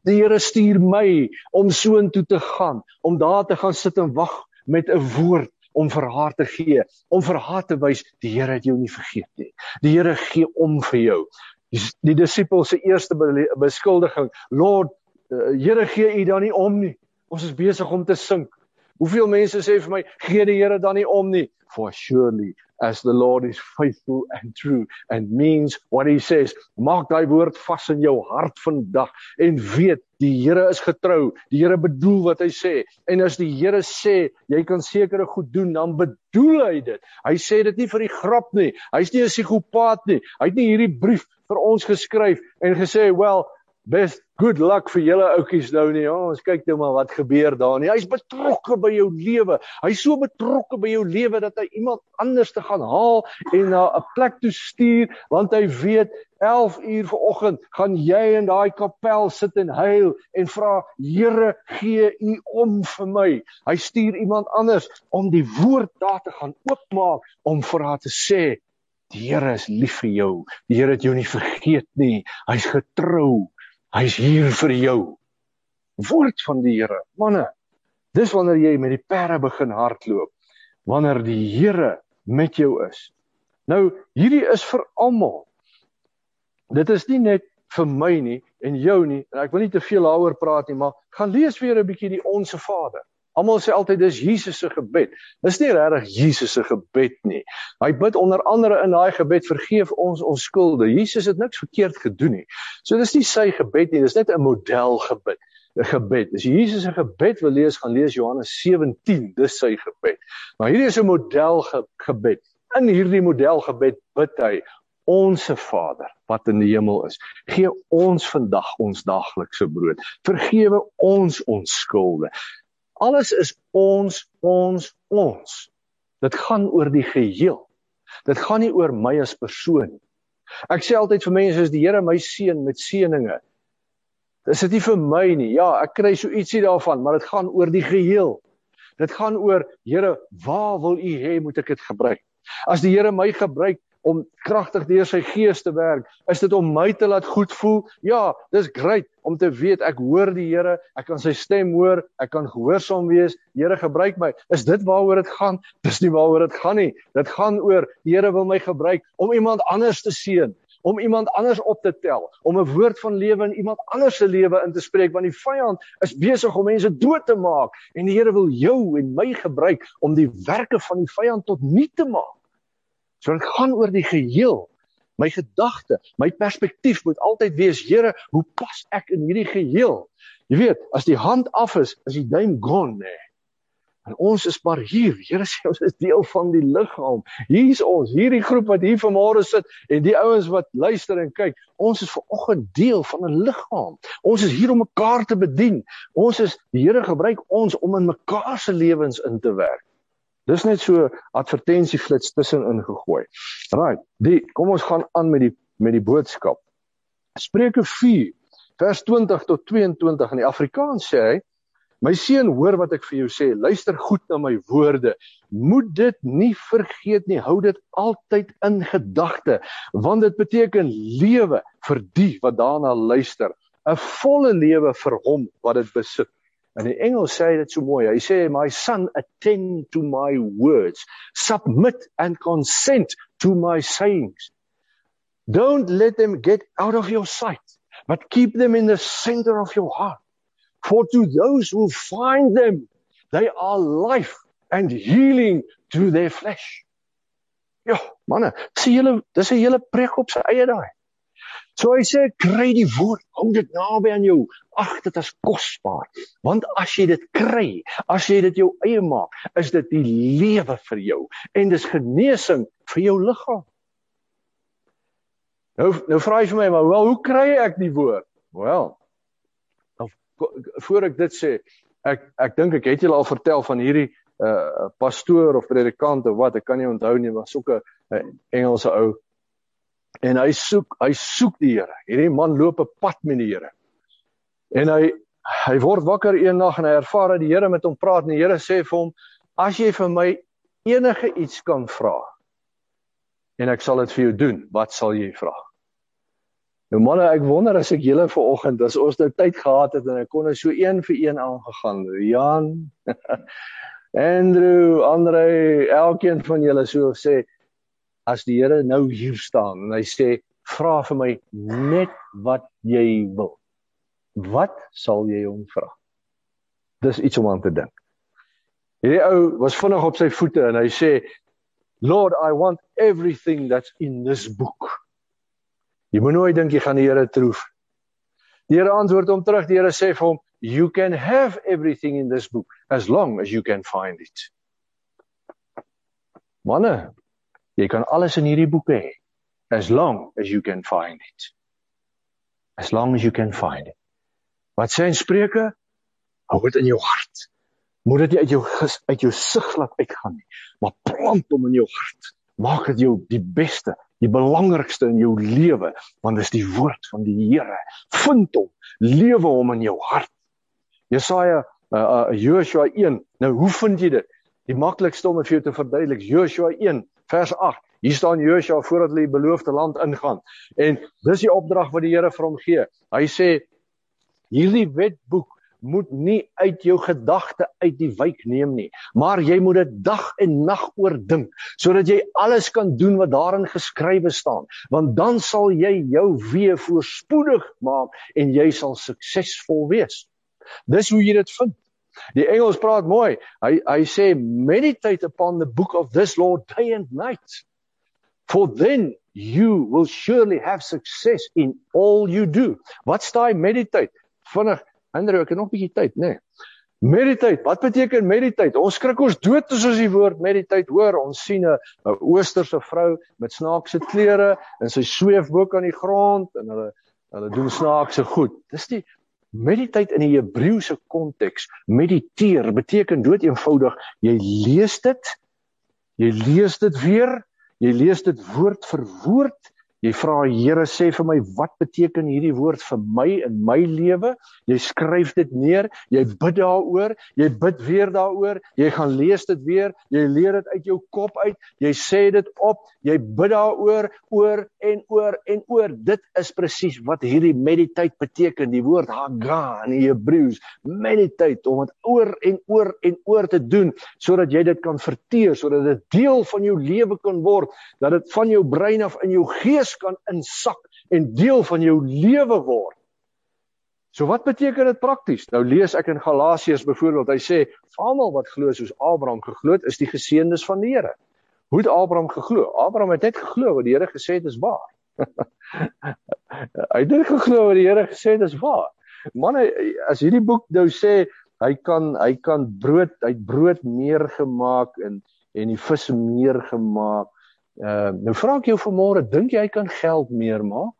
Die Here stuur my om soontoe te gaan, om daar te gaan sit en wag met 'n woord om vir haar te gee, om vir haar te wys die Here het jou nie vergeet nie. Die Here gee om vir jou. Die, die disippels se eerste beskuldiging, Lord, Here gee u dan nie om nie. Ons is besig om te sink. Hoeveel mense sê vir my, gee die Here dan nie om nie? For surely as the Lord is faithful and true and means what he says. Maak daai woord vas in jou hart vandag en weet die Here is getrou. Die Here bedoel wat hy sê. En as die Here sê jy kan sekere goed doen, dan bedoel hy dit. Hy sê dit nie vir die grap nie. Hy's nie 'n psigopaat nie. Hy het nie hierdie brief vir ons geskryf en gesê, "Well, best good luck vir julle oudjies nou nie. Oh, ons kyk net maar wat gebeur daar nie. Hy's betrokke by jou lewe. Hy's so betrokke by jou lewe dat hy iemand anders te gaan haal en na 'n plek toe stuur want hy weet 11 uur vanoggend gaan jy in daai kapel sit en huil en vra Here gee u om vir my. Hy stuur iemand anders om die woord daar te gaan oopmaak om vir haar te sê Die Here is lief vir jou. Die Here het jou nie vergeet nie. Hy's getrou. Hy's hier vir jou. Woord van die Here. Manne, dis wanneer jy met die perde begin hardloop. Wanneer die Here met jou is. Nou, hierdie is vir almal. Dit is nie net vir my nie en jou nie. En ek wil nie te veel daaroor praat nie, maar gaan lees weer 'n bietjie die Onse Vader. Almal sê altyd dis Jesus se gebed. Dis nie regtig Jesus se gebed nie. Hy bid onder andere in daai gebed vergeef ons ons skulde. Jesus het niks verkeerd gedoen nie. So dis nie sy gebed nie, dis net 'n model gebed. 'n Gebed. As Jesus se gebed wil lees, gaan lees Johannes 17, dis sy gebed. Maar hierdie is 'n model ge gebed. In hierdie model gebed bid hy Onse Vader wat in die hemel is, gee ons vandag ons daaglikse brood. Vergewe ons ons skulde. Alles is ons, ons, ons. Dit gaan oor die geheel. Dit gaan nie oor my as persoon nie. Ek sê altyd vir mense as die Here my seën met seëninge, dis dit nie vir my nie. Ja, ek kry so ietsie daarvan, maar dit gaan oor die geheel. Dit gaan oor Here, waar wil U hê moet ek dit gebruik? As die Here my gebruik om kragtig deur sy gees te werk. Is dit om my te laat goed voel? Ja, dis great om te weet ek hoor die Here, ek kan sy stem hoor, ek kan gehoorsaam wees. Here gebruik my. Is dit waaroor dit gaan? Dis nie waaroor dit gaan nie. Dit gaan oor die Here wil my gebruik om iemand anders te seën om iemand anders op te tel, om 'n woord van lewe in iemand anders se lewe in te spreek want die vyand is besig om mense dood te maak en die Here wil jou en my gebruik om die werke van die vyand tot nul te maak. So dit gaan oor die geheel. My gedagte, my perspektief moet altyd wees, Here, hoe pas ek in hierdie geheel? Jy weet, as die hand af is, is die duim gone, nê. En ons is maar hier. Here [laughs] sê ons is deel van die liggaam. Hier's ons, hierdie groep wat hier vanmôre sit en die ouens wat luister en kyk. Ons is vanoggend deel van 'n liggaam. Ons is hier om mekaar te bedien. Ons is die Here gebruik ons om in mekaar se lewens in te werk. Dis net so advertensieflits tussenin gegooi. Right. Die kom ons gaan aan met die met die boodskap. Spreuke 4 vers 20 tot 22 in die Afrikaans sê hy: My seun, hoor wat ek vir jou sê. Luister goed na my woorde. Moet dit nie vergeet nie. Hou dit altyd in gedagte, want dit beteken lewe vir die wat daarna luister. 'n Volle lewe vir hom wat dit besit. En in Engels sê hy dit so mooi. Hy sê my son attend to my words, submit and consent to my sayings. Don't let them get out of your sight, but keep them in the center of your heart. For to those who find them, they are life and healing to their flesh. Ja, manne, sien julle, dis 'n hele preek op sy eie daai. So hy sê kry die woord, hou dit naby aan jou. Ag, dit is kosbaar. Want as jy dit kry, as jy dit jou eie maak, is dit die lewe vir jou en dis genesing vir jou liggaam. Nou nou vra jy vir my, maar wel, hoe kry ek die woord? Wel. Nou voor ek dit sê, ek ek dink ek het julle al vertel van hierdie uh pastoor of predikant of wat, ek kan nie onthou nie, maar soeke uh, Engelse ou en hy soek hy soek die Here. Hierdie man loop 'n pad met die Here. En hy hy word wakker eendag en hy ervaar dat die Here met hom praat en die Here sê vir hom: "As jy vir my enige iets kan vra en ek sal dit vir jou doen, wat sal jy vra?" Nou manne, ek wonder as ek julle vanoggend as ons nou tyd gehad het en ek kon so een vir een aangegaan. Jan [laughs] Andrew, Andre, elkeen van julle sou sê as die Here nou hier staan en hy sê vra vir my net wat jy wil. Wat sal jy hom vra? Dis iets om aan te dink. Hierdie ou was vinnig op sy voete en hy sê Lord, I want everything that's in this book. Jy moet nooit dink jy gaan die Here troef. Die Here antwoord hom terug. Die Here sê vir hom, "You can have everything in this book as long as you can find it." Manne, Jy kan alles in hierdie boek hê as long as you can find it. As long as you can find it. Wat sê in Spreuke? Hou dit in jou hart. Moet dit nie uit jou uit jou sig laat uitgaan nie, maar plant hom in jou hart. Maak dit jou die beste, die belangrikste in jou lewe, want dit is die woord van die Here. Vind hom, lewe hom in jou hart. Jesaja uh, uh Joshua 1. Nou hoe vind jy dit? Die maklikste om vir jou te verduidelik, Joshua 1 vers 8. Hier staan Joshua voordat hulle die beloofde land ingaan. En dis die opdrag wat die Here vir hom gee. Hy sê hierdie wetboek moet nie uit jou gedagte uit die wyk neem nie, maar jy moet dit dag en nag oordink sodat jy alles kan doen wat daarin geskrywe staan, want dan sal jy jou weë voorspoedig maak en jy sal suksesvol wees. Dis hoe jy dit vind. Die Engels praat mooi. Hy hy sê meditate upon the book of this law day and night. For then you will surely have success in all you do. Wat staan meditate? Vinnig, Andrew, ek het nog 'n bietjie tyd, nê? Nee. Meditate. Wat beteken meditate? Ons skrik ons dood as ons die woord meditate hoor. Ons sien 'n oosterse vrou met snaakse klere en sy sweef bo kan die grond en hulle hulle doen snaakse goed. Dis die meditate in die Hebreëse konteks. Mediteer beteken dood eenvoudig jy lees dit. Jy lees dit weer. Jy lees dit woord vir woord Jy vra Here sê vir my wat beteken hierdie woord vir my in my lewe? Jy skryf dit neer, jy bid daaroor, jy bid weer daaroor, jy gaan lees dit weer, jy leer dit uit jou kop uit, jy sê dit op, jy bid daaroor oor en oor en oor. Dit is presies wat hierdie meditate beteken, die woord haga in die Hebreëus. Meditate om dit oor en oor en oor te doen sodat jy dit kan verteer, sodat dit deel van jou lewe kan word, dat dit van jou brein af in jou gees kan insak en deel van jou lewe word. So wat beteken dit prakties? Nou lees ek in Galasiërs byvoorbeeld, hy sê almal wat glo soos Abraham geglo het, is die geseëndes van die Here. Hoe het Abraham geglo? Abraham het net geglo wat die Here gesê het is waar. [laughs] hy het net geglo wat die Here gesê het is waar. Manne, as hierdie boek nou sê hy kan hy kan brood, hy brood meer gemaak en en die vis meer gemaak Uh nou vra ek jou vanmôre, dink jy kan geld meer maak?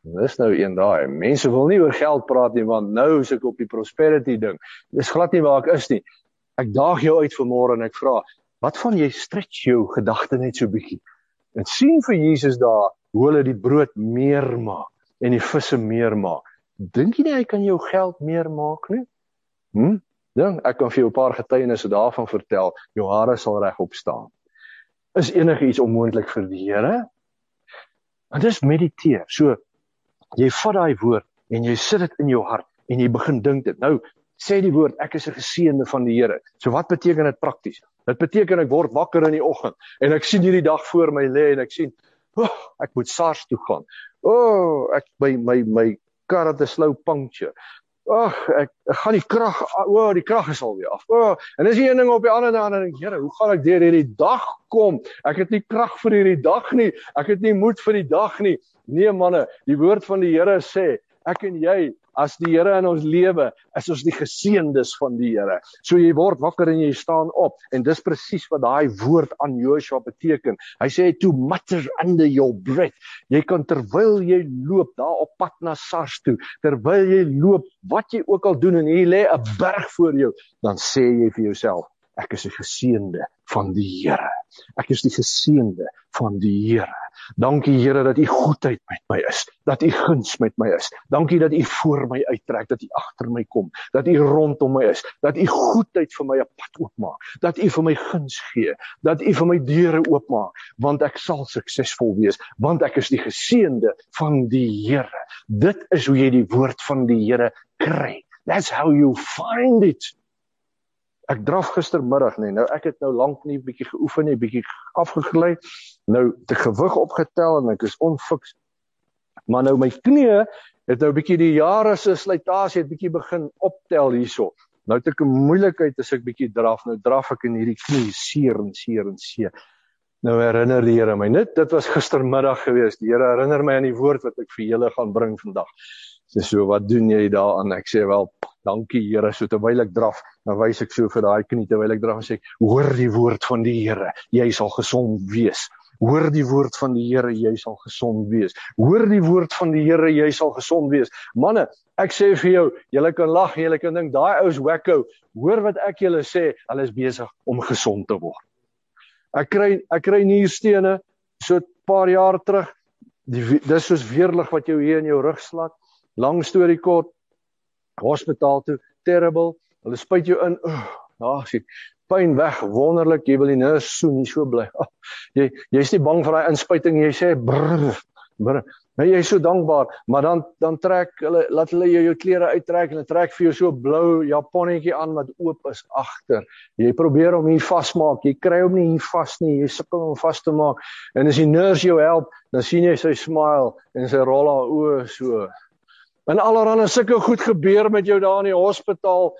Dis nou een daai. Mense wil nie oor geld praat nie want nou is ek op die prosperity ding. Dis glad nie waar ek is nie. Ek daag jou uit vanmôre en ek vra, wat van jy stretch jou gedagte net so bietjie? En sien vir Jesus daar hoe hulle die brood meer maak en die visse meer maak. Dink jy nie hy kan jou geld meer maak nie? Hm? Dink ek kan vir jou 'n paar getuienisse daarvan vertel. Jou hare sal regop staan is enigiets onmoontlik vir die Here. En dis mediteer. So jy vat daai woord en jy sit dit in jou hart en jy begin dink dit. Nou sê die woord ek is 'n geseënde van die Here. So wat beteken dit prakties? Dit beteken ek word wakker in die oggend en ek sien hierdie dag voor my lê en ek sien, "O, oh, ek moet SARS toe gaan." O, oh, ek by my my kar het 'n slou puncture. Ag, ek, ek gaan die krag, o, oh, die krag is al weer af. O, oh, en dis een ding op die ander ding, ding, Here, hoe gaan ek deur hierdie dag kom? Ek het nie krag vir hierdie dag nie. Ek het nie moed vir die dag nie. Nee manne, die woord van die Here sê, ek en jy as die Here in ons lewe is ons die geseëndes van die Here. So jy word wakker en jy staan op en dis presies wat daai woord aan Joshua beteken. Hy sê to mutter under your breath. Jy kan terwyl jy loop daar op pad na Sars toe, terwyl jy loop, wat jy ook al doen en hier lê 'n berg voor jou, dan sê jy vir jouself, ek is 'n geseënde van die Here. Ek is die geseënde van die Here. Dankie Here dat U goedheid met my is, dat U guns met my is. Dankie dat U voor my uittrek, dat U agter my kom, dat U rondom my is, dat U goedheid vir my 'n pad oopmaak, dat U vir my guns gee, dat U vir my deure oopmaak, want ek sal suksesvol wees, want ek is die geseënde van die Here. Dit is hoe jy die woord van die Here kry. That's how you find it. Ek draf gistermiddag nê. Nee. Nou ek het nou lank nie bietjie geoefen nie, bietjie afgegly. Nou te gewig opgetel en ek is onfiks. Maar nou my knie het nou bietjie die jare se slytasie het bietjie begin optel hierso. Nou het ek 'n moeilikheid as ek bietjie draf. Nou draf ek in hierdie knie seer en seer en seer. Nou herinner die Here my. Net dit was gistermiddag gewees. Die Here herinner my aan die woord wat ek vir julle gaan bring vandag. Sê so, wat doen jy daaraan? Ek sê wel, dankie Here. So terwyl ek draf, dan wys ek so vir daai knie terwyl ek draf en sê, hoor die woord van die Here. Jy sal gesond wees. Hoor die woord van die Here, jy sal gesond wees. Hoor die woord van die Here, jy sal gesond wees. Manne, ek sê vir jou, julle kan lag, julle kan dink daai ou's wacko. Hoor wat ek julle sê, hulle is besig om gesond te word. Ek kry ek kry nierstene so 'n paar jaar terug. Die dis soos weerlig wat jou hier in jou rug slat. Lang storie kort. Hospitaal toe, terrible. Hulle spuit jou in. Ag, sien. Pyn weg, wonderlik. Jy wil die nurse soen, nie so bly. Oh, jy jy's nie bang vir daai inspuiting jy sê brr. brr. Nou jy is so dankbaar, maar dan dan trek hulle laat hulle jou jou klere uittrek en hulle trek vir jou so blou japonnetjie aan wat oop is agter. Jy probeer hom hier vasmaak. Jy kry hom nie hier vas nie. Jy sukkel om vas te maak. En as die nurse jou help, dan sien jy sy smile en sy rol haar oë so En allerhande sulke goed gebeur met jou daar in die hospitaal.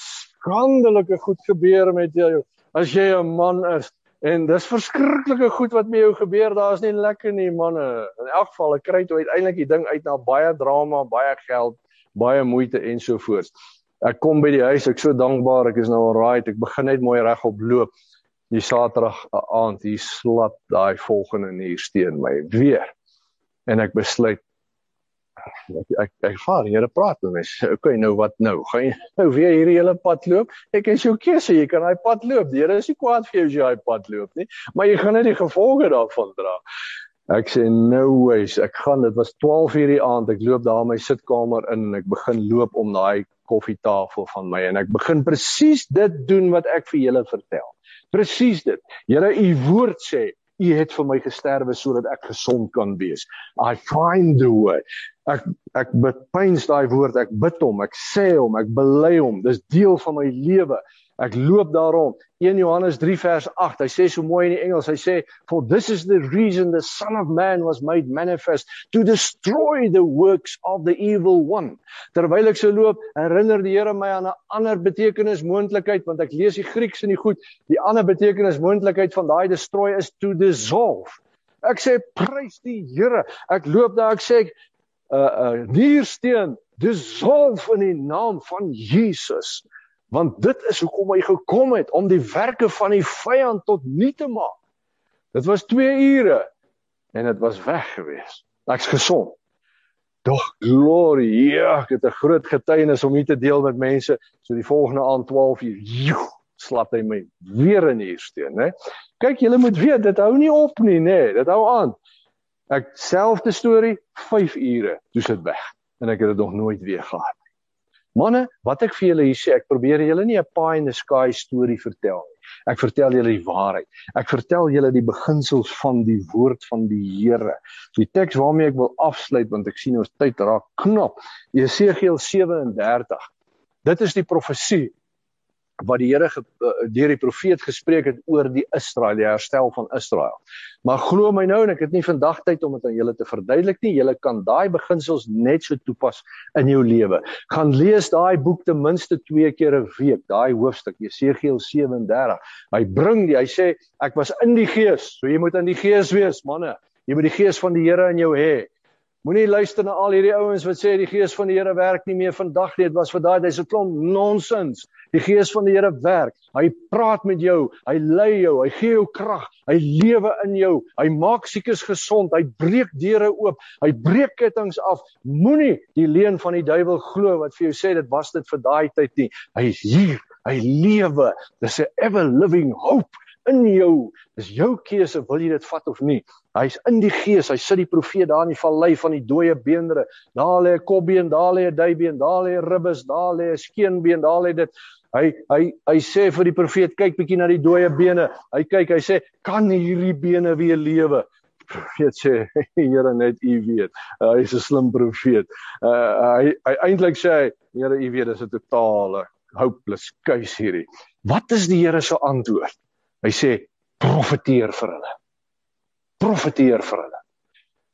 Skandelike goed gebeur met jou as jy 'n man is. En dis verskriklike goed wat met jou gebeur. Daar's nie lekker nie, manne. In elk geval, ek kry toe uiteindelik die ding uit na baie drama, baie geld, baie moeite ensovoorts. Ek kom by die huis, ek so dankbaar, ek is nou alright. Ek begin net mooi regop loop. Die Saterdag aand, hier slap daai volgende nieuwsteen my weer. En ek besluit ek ek, ek vaar Here praat met my. Okay, nou wat nou? Gaan jy nou weer hierdie hele pad loop? Ek is jou keuse, jy kan daai pad loop. Die Here is nie kwaad vir jou as jy daai pad loop nie, maar jy gaan net die gevolge daarvan dra. Ek sê no ways. Ek gaan dit was 12 uur die aand. Ek loop daar in my sitkamer in en ek begin loop om daai koffietafel van my en ek begin presies dit doen wat ek vir julle vertel. Presies dit. Here, u woord sê U het vir my gesterwe sodat ek gesond kan wees. I find the way. Ek ek bepyns daai woord, ek bid hom, ek sê hom, ek bely hom. Dis deel van my lewe. Ek loop daarom. 1 Johannes 3 vers 8. Hy sê so mooi in die Engels. Hy sê for this is the reason the son of man was made manifest to destroy the works of the evil one. Terwyl ek so loop, herinner die Here my aan 'n ander betekenis moontlikheid want ek lees die Grieks in die goed. Die ander betekenis moontlikheid van daai destroy is to dissolve. Ek sê prys die Here. Ek loop daar ek sê 'n uh, uh, niersteen dissolve in die naam van Jesus want dit is hoekom hy gekom het om die werke van die vyand tot nul te maak. Dit was 2 ure en dit was weg gewees. Ek's gesond. Dog glory, ja, ek het 'n groot getuienis om hier te deel met mense. So die volgende aand 12 uur, joe, slap hy my weer in hier steen, né? Kyk, julle moet weet, dit hou nie op nie, né? Dit hou aan. Ek selfde storie, 5 ure, toe sit weg en ek het dit nog nooit weer gehad. Manne, wat ek vir julle hier sê, ek probeer julle nie 'n pie in the sky storie vertel nie. Ek vertel julle die waarheid. Ek vertel julle die beginsels van die woord van die Here. Die teks waarmee ek wil afsluit want ek sien ons tyd raak knap. Jesegiel 37. Dit is die profesie wat die Here eh, deur die profeet gespreek het oor die Israel, die herstel van Israel. Maar glo my nou en ek het nie vandag tyd om dit aan julle te verduidelik nie. Julle kan daai beginsels net so toepas in jou lewe. Gaan lees daai boek ten minste 2 keer 'n week, daai hoofstuk Jesegiel 37. Hy bring die, hy sê ek was in die gees. So jy moet in die gees wees, manne. Jy moet die gees van die Here in jou hê. Moenie luister na al hierdie ouens wat sê die gees van die Here werk nie meer vandag nie. Dit was vir daai dis 'n klomp nonsens. Die gees van die Here werk. Hy praat met jou, hy lei jou, hy gee jou krag, hy lewe in jou. Hy maak siekes gesond, hy breek deure oop, hy breek kettinge af. Moenie die leuen van die duiwel glo wat vir jou sê dit was dit vir daai tyd nie. Hy is hier, hy lewe. Dis 'n ever living hope in jou. Dis jou keuse, wil jy dit vat of nie? Hy's in die gees. Hy sit die profeet daar in die vallei van die dooie beendere. Daar lê 'n kopbeen, daar lê 'n duibeen, daar lê 'n ribbes, daar lê 'n skeenbeen, daar lê dit. Hy hy hy sê vir die profeet, kyk bietjie na die dooie bene. Hy kyk, hy sê, kan hierdie bene weer lewe? Profeet sê, Here net U weet. Uh, Hy's 'n slim profeet. Uh, hy hy eintlik sê hy, Here U weet, dis 'n totale hopeless case hierdie. Wat is die Here se antwoord? Hy sê profeteer vir hulle. Profeteer vir hulle.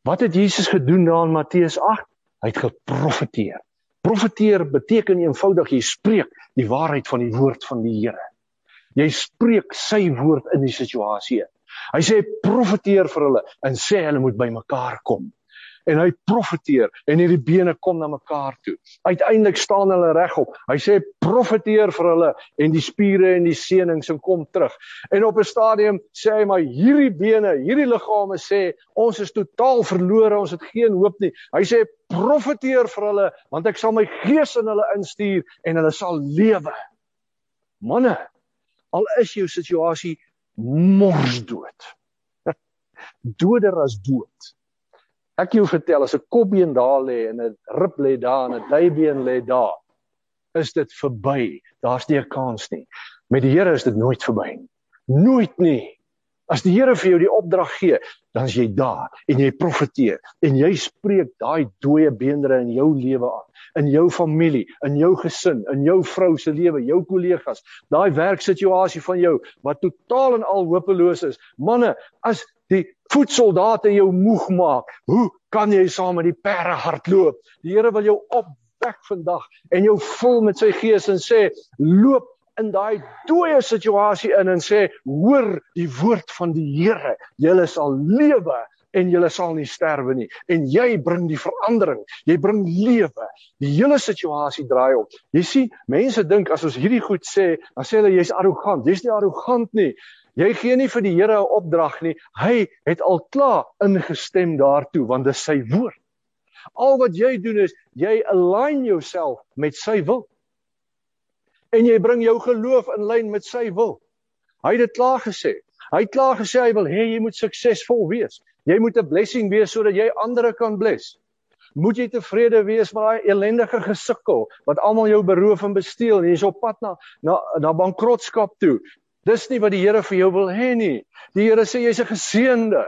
Wat het Jesus gedoen daar in Matteus 8? Hy het geprofeteer. Profeteer beteken eenvoudig jy spreek die waarheid van die woord van die Here. Jy spreek sy woord in die situasie. Hy sê profeteer vir hulle en sê hulle moet bymekaar kom en hy profeteer en hierdie bene kom na mekaar toe. Uiteindelik staan hulle regop. Hy sê profeteer vir hulle en die spiere en die senings en kom terug. En op 'n stadium sê hy maar hierdie bene, hierdie liggame sê ons is totaal verlore, ons het geen hoop nie. Hy sê profeteer vir hulle want ek sal my gees in hulle instuur en hulle sal lewe. Manne, al is jou situasie morsdood. [laughs] Doder as dood. Ek jou vertel as 'n kopbeen daar lê en 'n rib lê daar en 'n duibeen lê daar, is dit verby. Daar's nie 'n kans nie. Met die Here is dit nooit verby nie. Nooit nie. As die Here vir jou die opdrag gee, dan is jy daar en jy profeteer en jy spreek daai dooie beendere in jou lewe aan, in jou familie, in jou gesin, in jou vrou se lewe, jou kollegas, daai werksituasie van jou wat totaal en al hopeloos is. Manne, as die voetsoldate jou moeg maak, hoe kan jy saam met die perde hardloop? Die Here wil jou opwek vandag en jou vul met sy gees en sê loop in daai dooie situasie in en sê hoor die woord van die Here. Jy sal lewe en jy sal nie sterwe nie. En jy bring die verandering. Jy bring lewe. Die hele situasie draai om. Jy sien mense dink as ons hierdie goed sê dan sê hulle jy's arrogant. Jy's nie arrogant nie jy gee nie vir die Here 'n opdrag nie hy het al klaar ingestem daartoe want dis sy woord al wat jy doen is jy align jouself met sy wil en jy bring jou geloof in lyn met sy wil hy het dit klaar gesê Hy het klaar gesê hy wil hê jy moet suksesvol wees. Jy moet 'n blessing wees sodat jy ander kan bless. Moet jy tevrede wees met daai ellendige gesukkel wat almal jou beroof en besteel en jy's op pad na na na bankrotskap toe. Dis nie wat die Here vir jou wil hê nie. Die Here sê jy's 'n geseënde.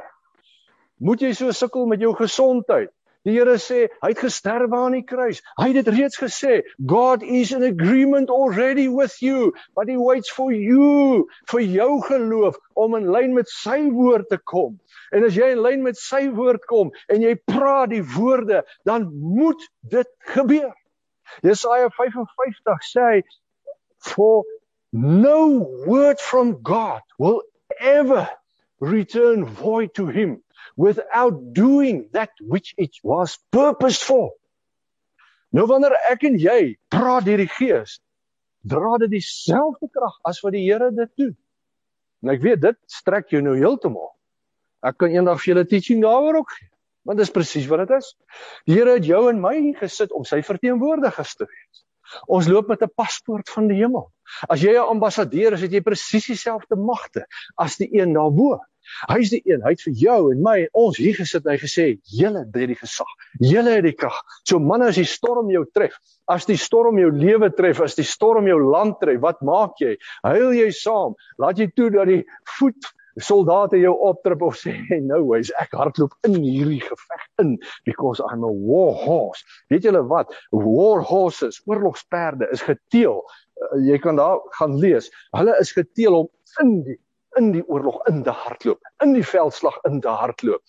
Moet jy so sukkel met jou gesondheid? Die Here sê hy het gesterf aan die kruis. Hy het dit reeds gesê. God is in agreement already with you, but he waits for you vir jou geloof om in lyn met sy woord te kom. En as jy in lyn met sy woord kom en jy praat die woorde, dan moet dit gebeur. Jesaja 55 sê for no word from God will ever return void to him without doing that which it was purposed for. Nou wanneer ek en jy praat deur die Gees, dra dit dieselfde krag as wat die Here dit doen. En ek weet dit strek jou nou heeltemal. Ek kan eendag vir julle teaching daaroor ook gee. Want dis presies wat dit is. Die Here het jou en my gesit om sy verteenwoordigers te wees. Ons loop met 'n paspoort van die hemel. As jy 'n ambassadeur is, het jy presies dieselfde magte as die een daarbo. Hy's die een, hy het vir jou en my en ons hier gesit en hy gesê, "Julle het die gesag. Julle het die krag." So manne, as die storm jou tref, as die storm jou lewe tref, as die storm jou land tref, wat maak jy? Huil jy saam? Laat jy toe dat die voet soldate jou optrip of sê nou hy's ek hardloop in hierdie geveg in because I'm a war horse. Weet julle wat? War horses, oorlogsperde is geteel. Uh, jy kan daar gaan lees. Hulle is geteel om in die in die oorlog in te hardloop, in die veldslag in te hardloop.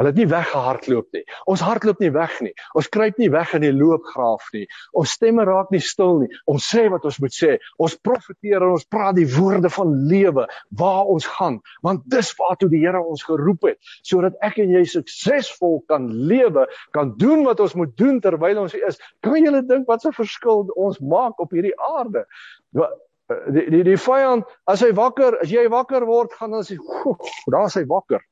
Hulle het nie weggehardloop nie. Ons hardloop nie weg nie. Ons kruip nie weg in die loopgraaf nie. Ons stemme raak nie stil nie. Ons sê wat ons moet sê. Ons profeteer en ons praat die woorde van lewe waar ons gaan, want dis waartoe die Here ons geroep het, sodat ek en jy suksesvol kan lewe, kan doen wat ons moet doen terwyl ons hier is. Kan julle dink wat 'n verskil ons maak op hierdie aarde? die die die vyand as hy wakker, as jy wakker word, gaan dan sê, "Daar's hy wakker."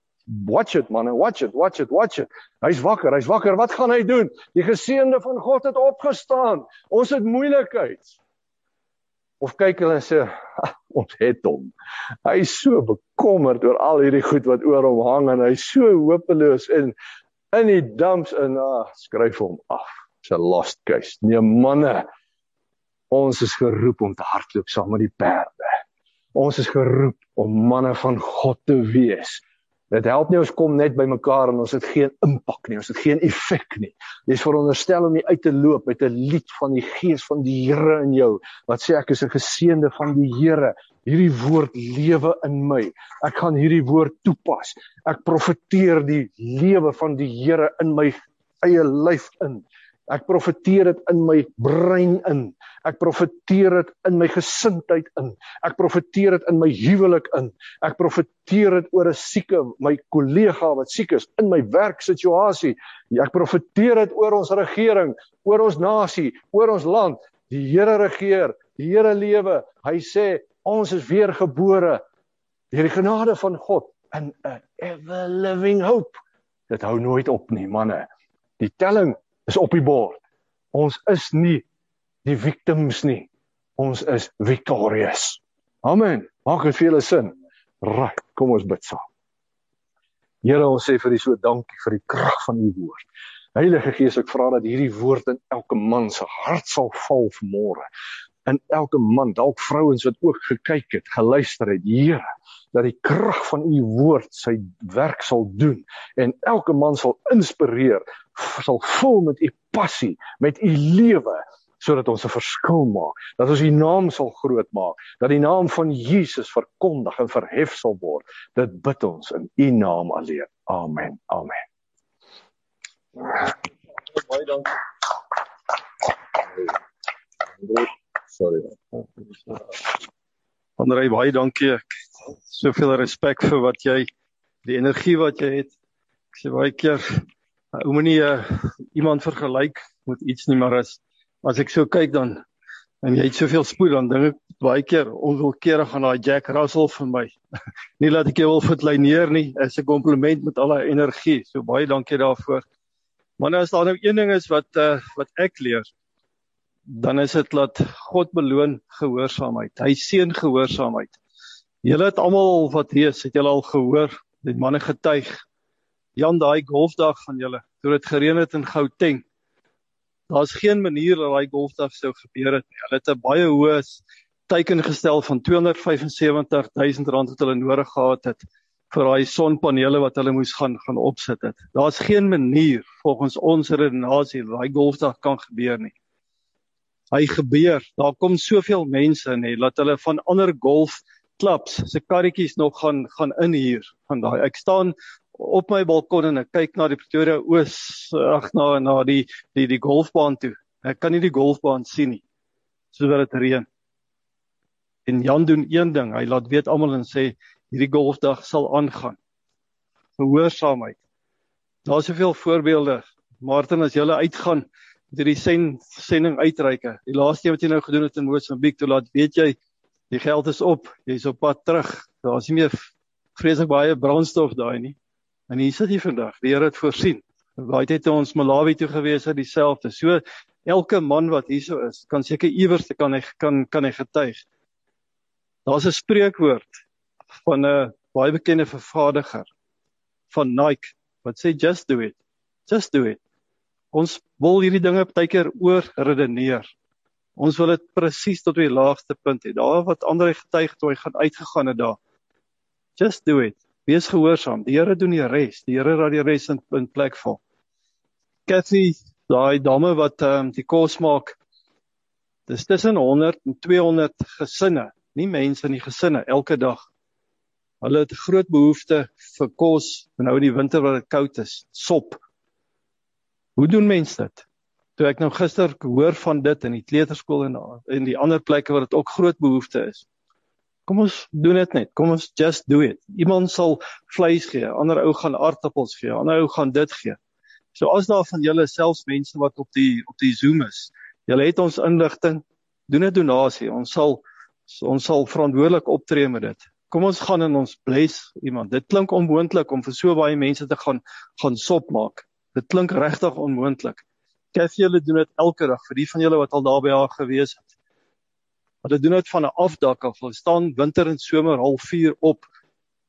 Watch it man, watch it, watch it, watch it. Hy's wakker, hy's wakker. Wat gaan hy doen? Die geseënde van God het opgestaan. Ons het moeilikheid. Of kyk hulle en sê, "Ons het hom." Hy's so bekommerd oor al hierdie goed wat oor hom hang en hy's so hopeloos in in die dumps en ah, skryf hom af. It's a lost case. Nee manne, Ons is geroep om te hardloop saam met die perde. Ons is geroep om manne van God te wees. Dit help nie ons kom net by mekaar en ons het geen impak nie, ons het geen effek nie. Dis veronderstel om nie uit te loop met 'n lied van die gees van die Here in jou wat sê ek is 'n geseënde van die Here. Hierdie woord lewe in my. Ek gaan hierdie woord toepas. Ek profeteer die lewe van die Here in my eie lyf in. Ek profeteer dit in my brein in. Ek profeteer dit in my gesindheid in. Ek profeteer dit in my huwelik in. Ek profeteer dit oor 'n sieke, my kollega wat siek is in my werksituasie. Ek profeteer dit oor ons regering, oor ons nasie, oor ons land. Die Here regeer, die Here lewe. Hy sê ons is weer gebore deur die genade van God in 'n ever living hope. Dit hou nooit op nie, manne. Die telling is op die bord. Ons is nie die victims nie. Ons is victorious. Amen. Maak dit vir julle sin. Right, kom ons bid saam. Here, ons sê vir U so dankie vir die krag van U woord. Heilige Gees, ek vra dat hierdie woord in elke man se hart sal val vanmôre. In elke man, dalk vrouens wat ook gekyk het, geluister het, Here, dat die krag van U woord sy werk sal doen en elke man sal inspireer sal vul met u passie, met u lewe sodat ons 'n verskil maak, dat ons U naam sal groot maak, dat die naam van Jesus verkondig en verhef sal word. Dit bid ons in U naam alleen. Amen. Amen. Baie dankie. Sorry. Andrei, baie dankie. Soveel respek vir wat jy die energie wat jy het. Ek sê baie keer ou moenie uh, iemand vergelyk met iets nie, maar as as ek so kyk dan en jy het soveel spoed dan dink ek baie keer onwilkeurig aan daai Jack Russell vir my. [laughs] nie laat ek jou wil verkleineer nie. Is 'n kompliment met al daai energie. So baie dankie daarvoor. Maar nou as daar nou een ding is wat uh, wat ek leer, dan is dit dat God beloon gehoorsaamheid. Hy seën gehoorsaamheid. Julle het almal wat lees, het julle al gehoor, die manne getuig. Jan daai golfdag van julle, toe dit gereën het in Gauteng. Daar's geen manier dat daai golfdag sou gebeur het nie. Hulle het 'n baie hoë teiken gestel van 275 000 rand wat hulle nodig gehad het vir daai sonpanele wat hulle moes gaan gaan opsit het. Daar's geen manier volgens ons redenasie dat daai golfdag kan gebeur nie. Hy gebeur. Daar kom soveel mense nê dat hulle van ander golf klubs se karretjies nog gaan gaan inhuur van daai. Ek staan op my balkon en ek kyk na die Pretoria Oos ag na na die die die golfbaan toe. Ek kan nie die golfbaan sien nie. Soos dit reën. En Jan doen een ding, hy laat weet almal en sê hierdie golfdag sal aangaan. Gehoorsaamheid. Daar's soveel voorbeelde. Martin as jy uitgaan met hierdie sen sending uitreike. Die laaste keer wat jy nou gedoen het in Mosambiek, toe laat weet jy die geld is op. Jy's op pad terug. Daar's nie meer vreeslik baie brandstof daai nie. En hier sit jy vandag. Die Here het voorsien. Baie het ons Malawi toe gewees het dieselfde. So elke man wat hierso is, kan seker iewers kan hy kan kan hy getuig. Daar's 'n spreekwoord van 'n baie bekende vervaardiger van Nike wat sê just do it. Just do it. Ons wil hierdie dinge baie keer oor redeneer. Ons wil dit presies tot die laagste punt hê. Daar wat ander getuig toe hy gaan uitgegaan het daar. Just do it. Wees gehoorsaam. Die Here doen die res. Die Here raai die res in, in plek val. Cathy, daai dame wat ehm um, die kos maak. Dis tussen 100 en 200 gesinne, nie mense in die gesinne elke dag. Hulle het groot behoefte vir kos nou in die winter wat dit koud is, sop. Hoe doen mense dit? Toe ek nou gister hoor van dit in die kleuterskool en in die ander plekke waar dit ook groot behoefte is. Kom ons doen dit net. Kom ons just do it. Iemand sal vleis gee, ander ou gaan aardappels gee, ander ou gaan dit gee. So as daar van julle selfs mense wat op die op die Zoom is, julle het ons inligting, doen 'n donasie. Ons sal ons sal verantwoordelik optree met dit. Kom ons gaan en ons bless iemand. Dit klink onmoontlik om vir so baie mense te gaan gaan sop maak. Dit klink regtig onmoontlik. Kathy hulle doen dit elke dag vir die van julle wat al daar by haar gewees het. Hulle doen dit van 'n afdak af. Hulle staan winter en somer half 4 op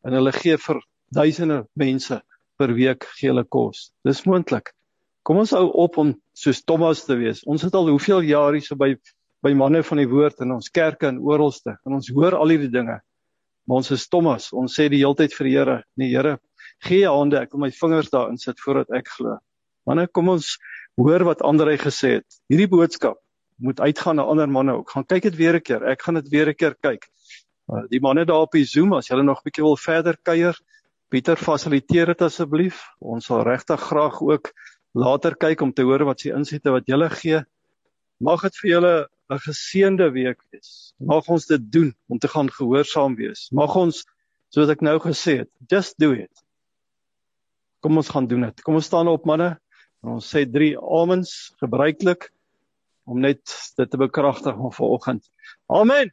en hulle gee vir duisende mense per week gee hulle kos. Dis moontlik. Kom ons hou op om soos Thomas te wees. Ons het al hoeveel jare hier so by by manne van die woord in ons kerke en oralste en ons hoor al hierdie dinge. Maar ons is Thomas. Ons sê die hele tyd vir die Here, nee Here, gee hande, ek wil my vingers daarin sit voordat ek glo. Manne, kom ons hoor wat ander hy gesê het. Hierdie boodskap moet uitgaan na ander manne ook. Gaan kyk dit weer 'n keer. Ek gaan dit weer 'n keer kyk. Uh, die manne daar op die Zoom, as julle nog 'n bietjie wil verder kuier, Pieter fasiliteer dit asseblief. Ons sal regtig graag ook later kyk om te hoor wat se insette wat julle gee. Mag dit vir julle 'n geseënde week wees. Mag ons dit doen om te gaan gehoorsaam wees. Mag ons soos ek nou gesê het, just do it. Kom ons gaan doen dit. Kom ons staan op manne en ons sê drie amens gebruiklik om net dit te bekragtig van vanoggend. Amen.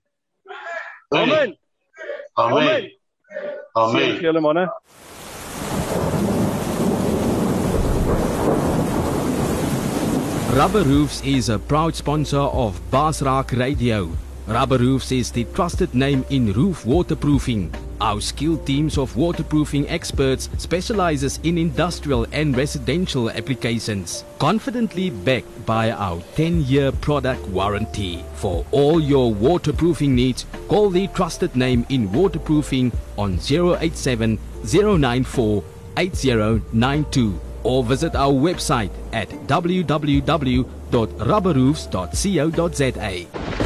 Amen. Amen. Amen. Sien julle manne. Rubber Roofs is a proud sponsor of Basraak Radio. Rubber Roofs is the trusted name in roof waterproofing. Our skilled teams of waterproofing experts specializes in industrial and residential applications, confidently backed by our 10-year product warranty. For all your waterproofing needs, call the trusted name in waterproofing on 087 094 8092 or visit our website at www.rubberroofs.co.za.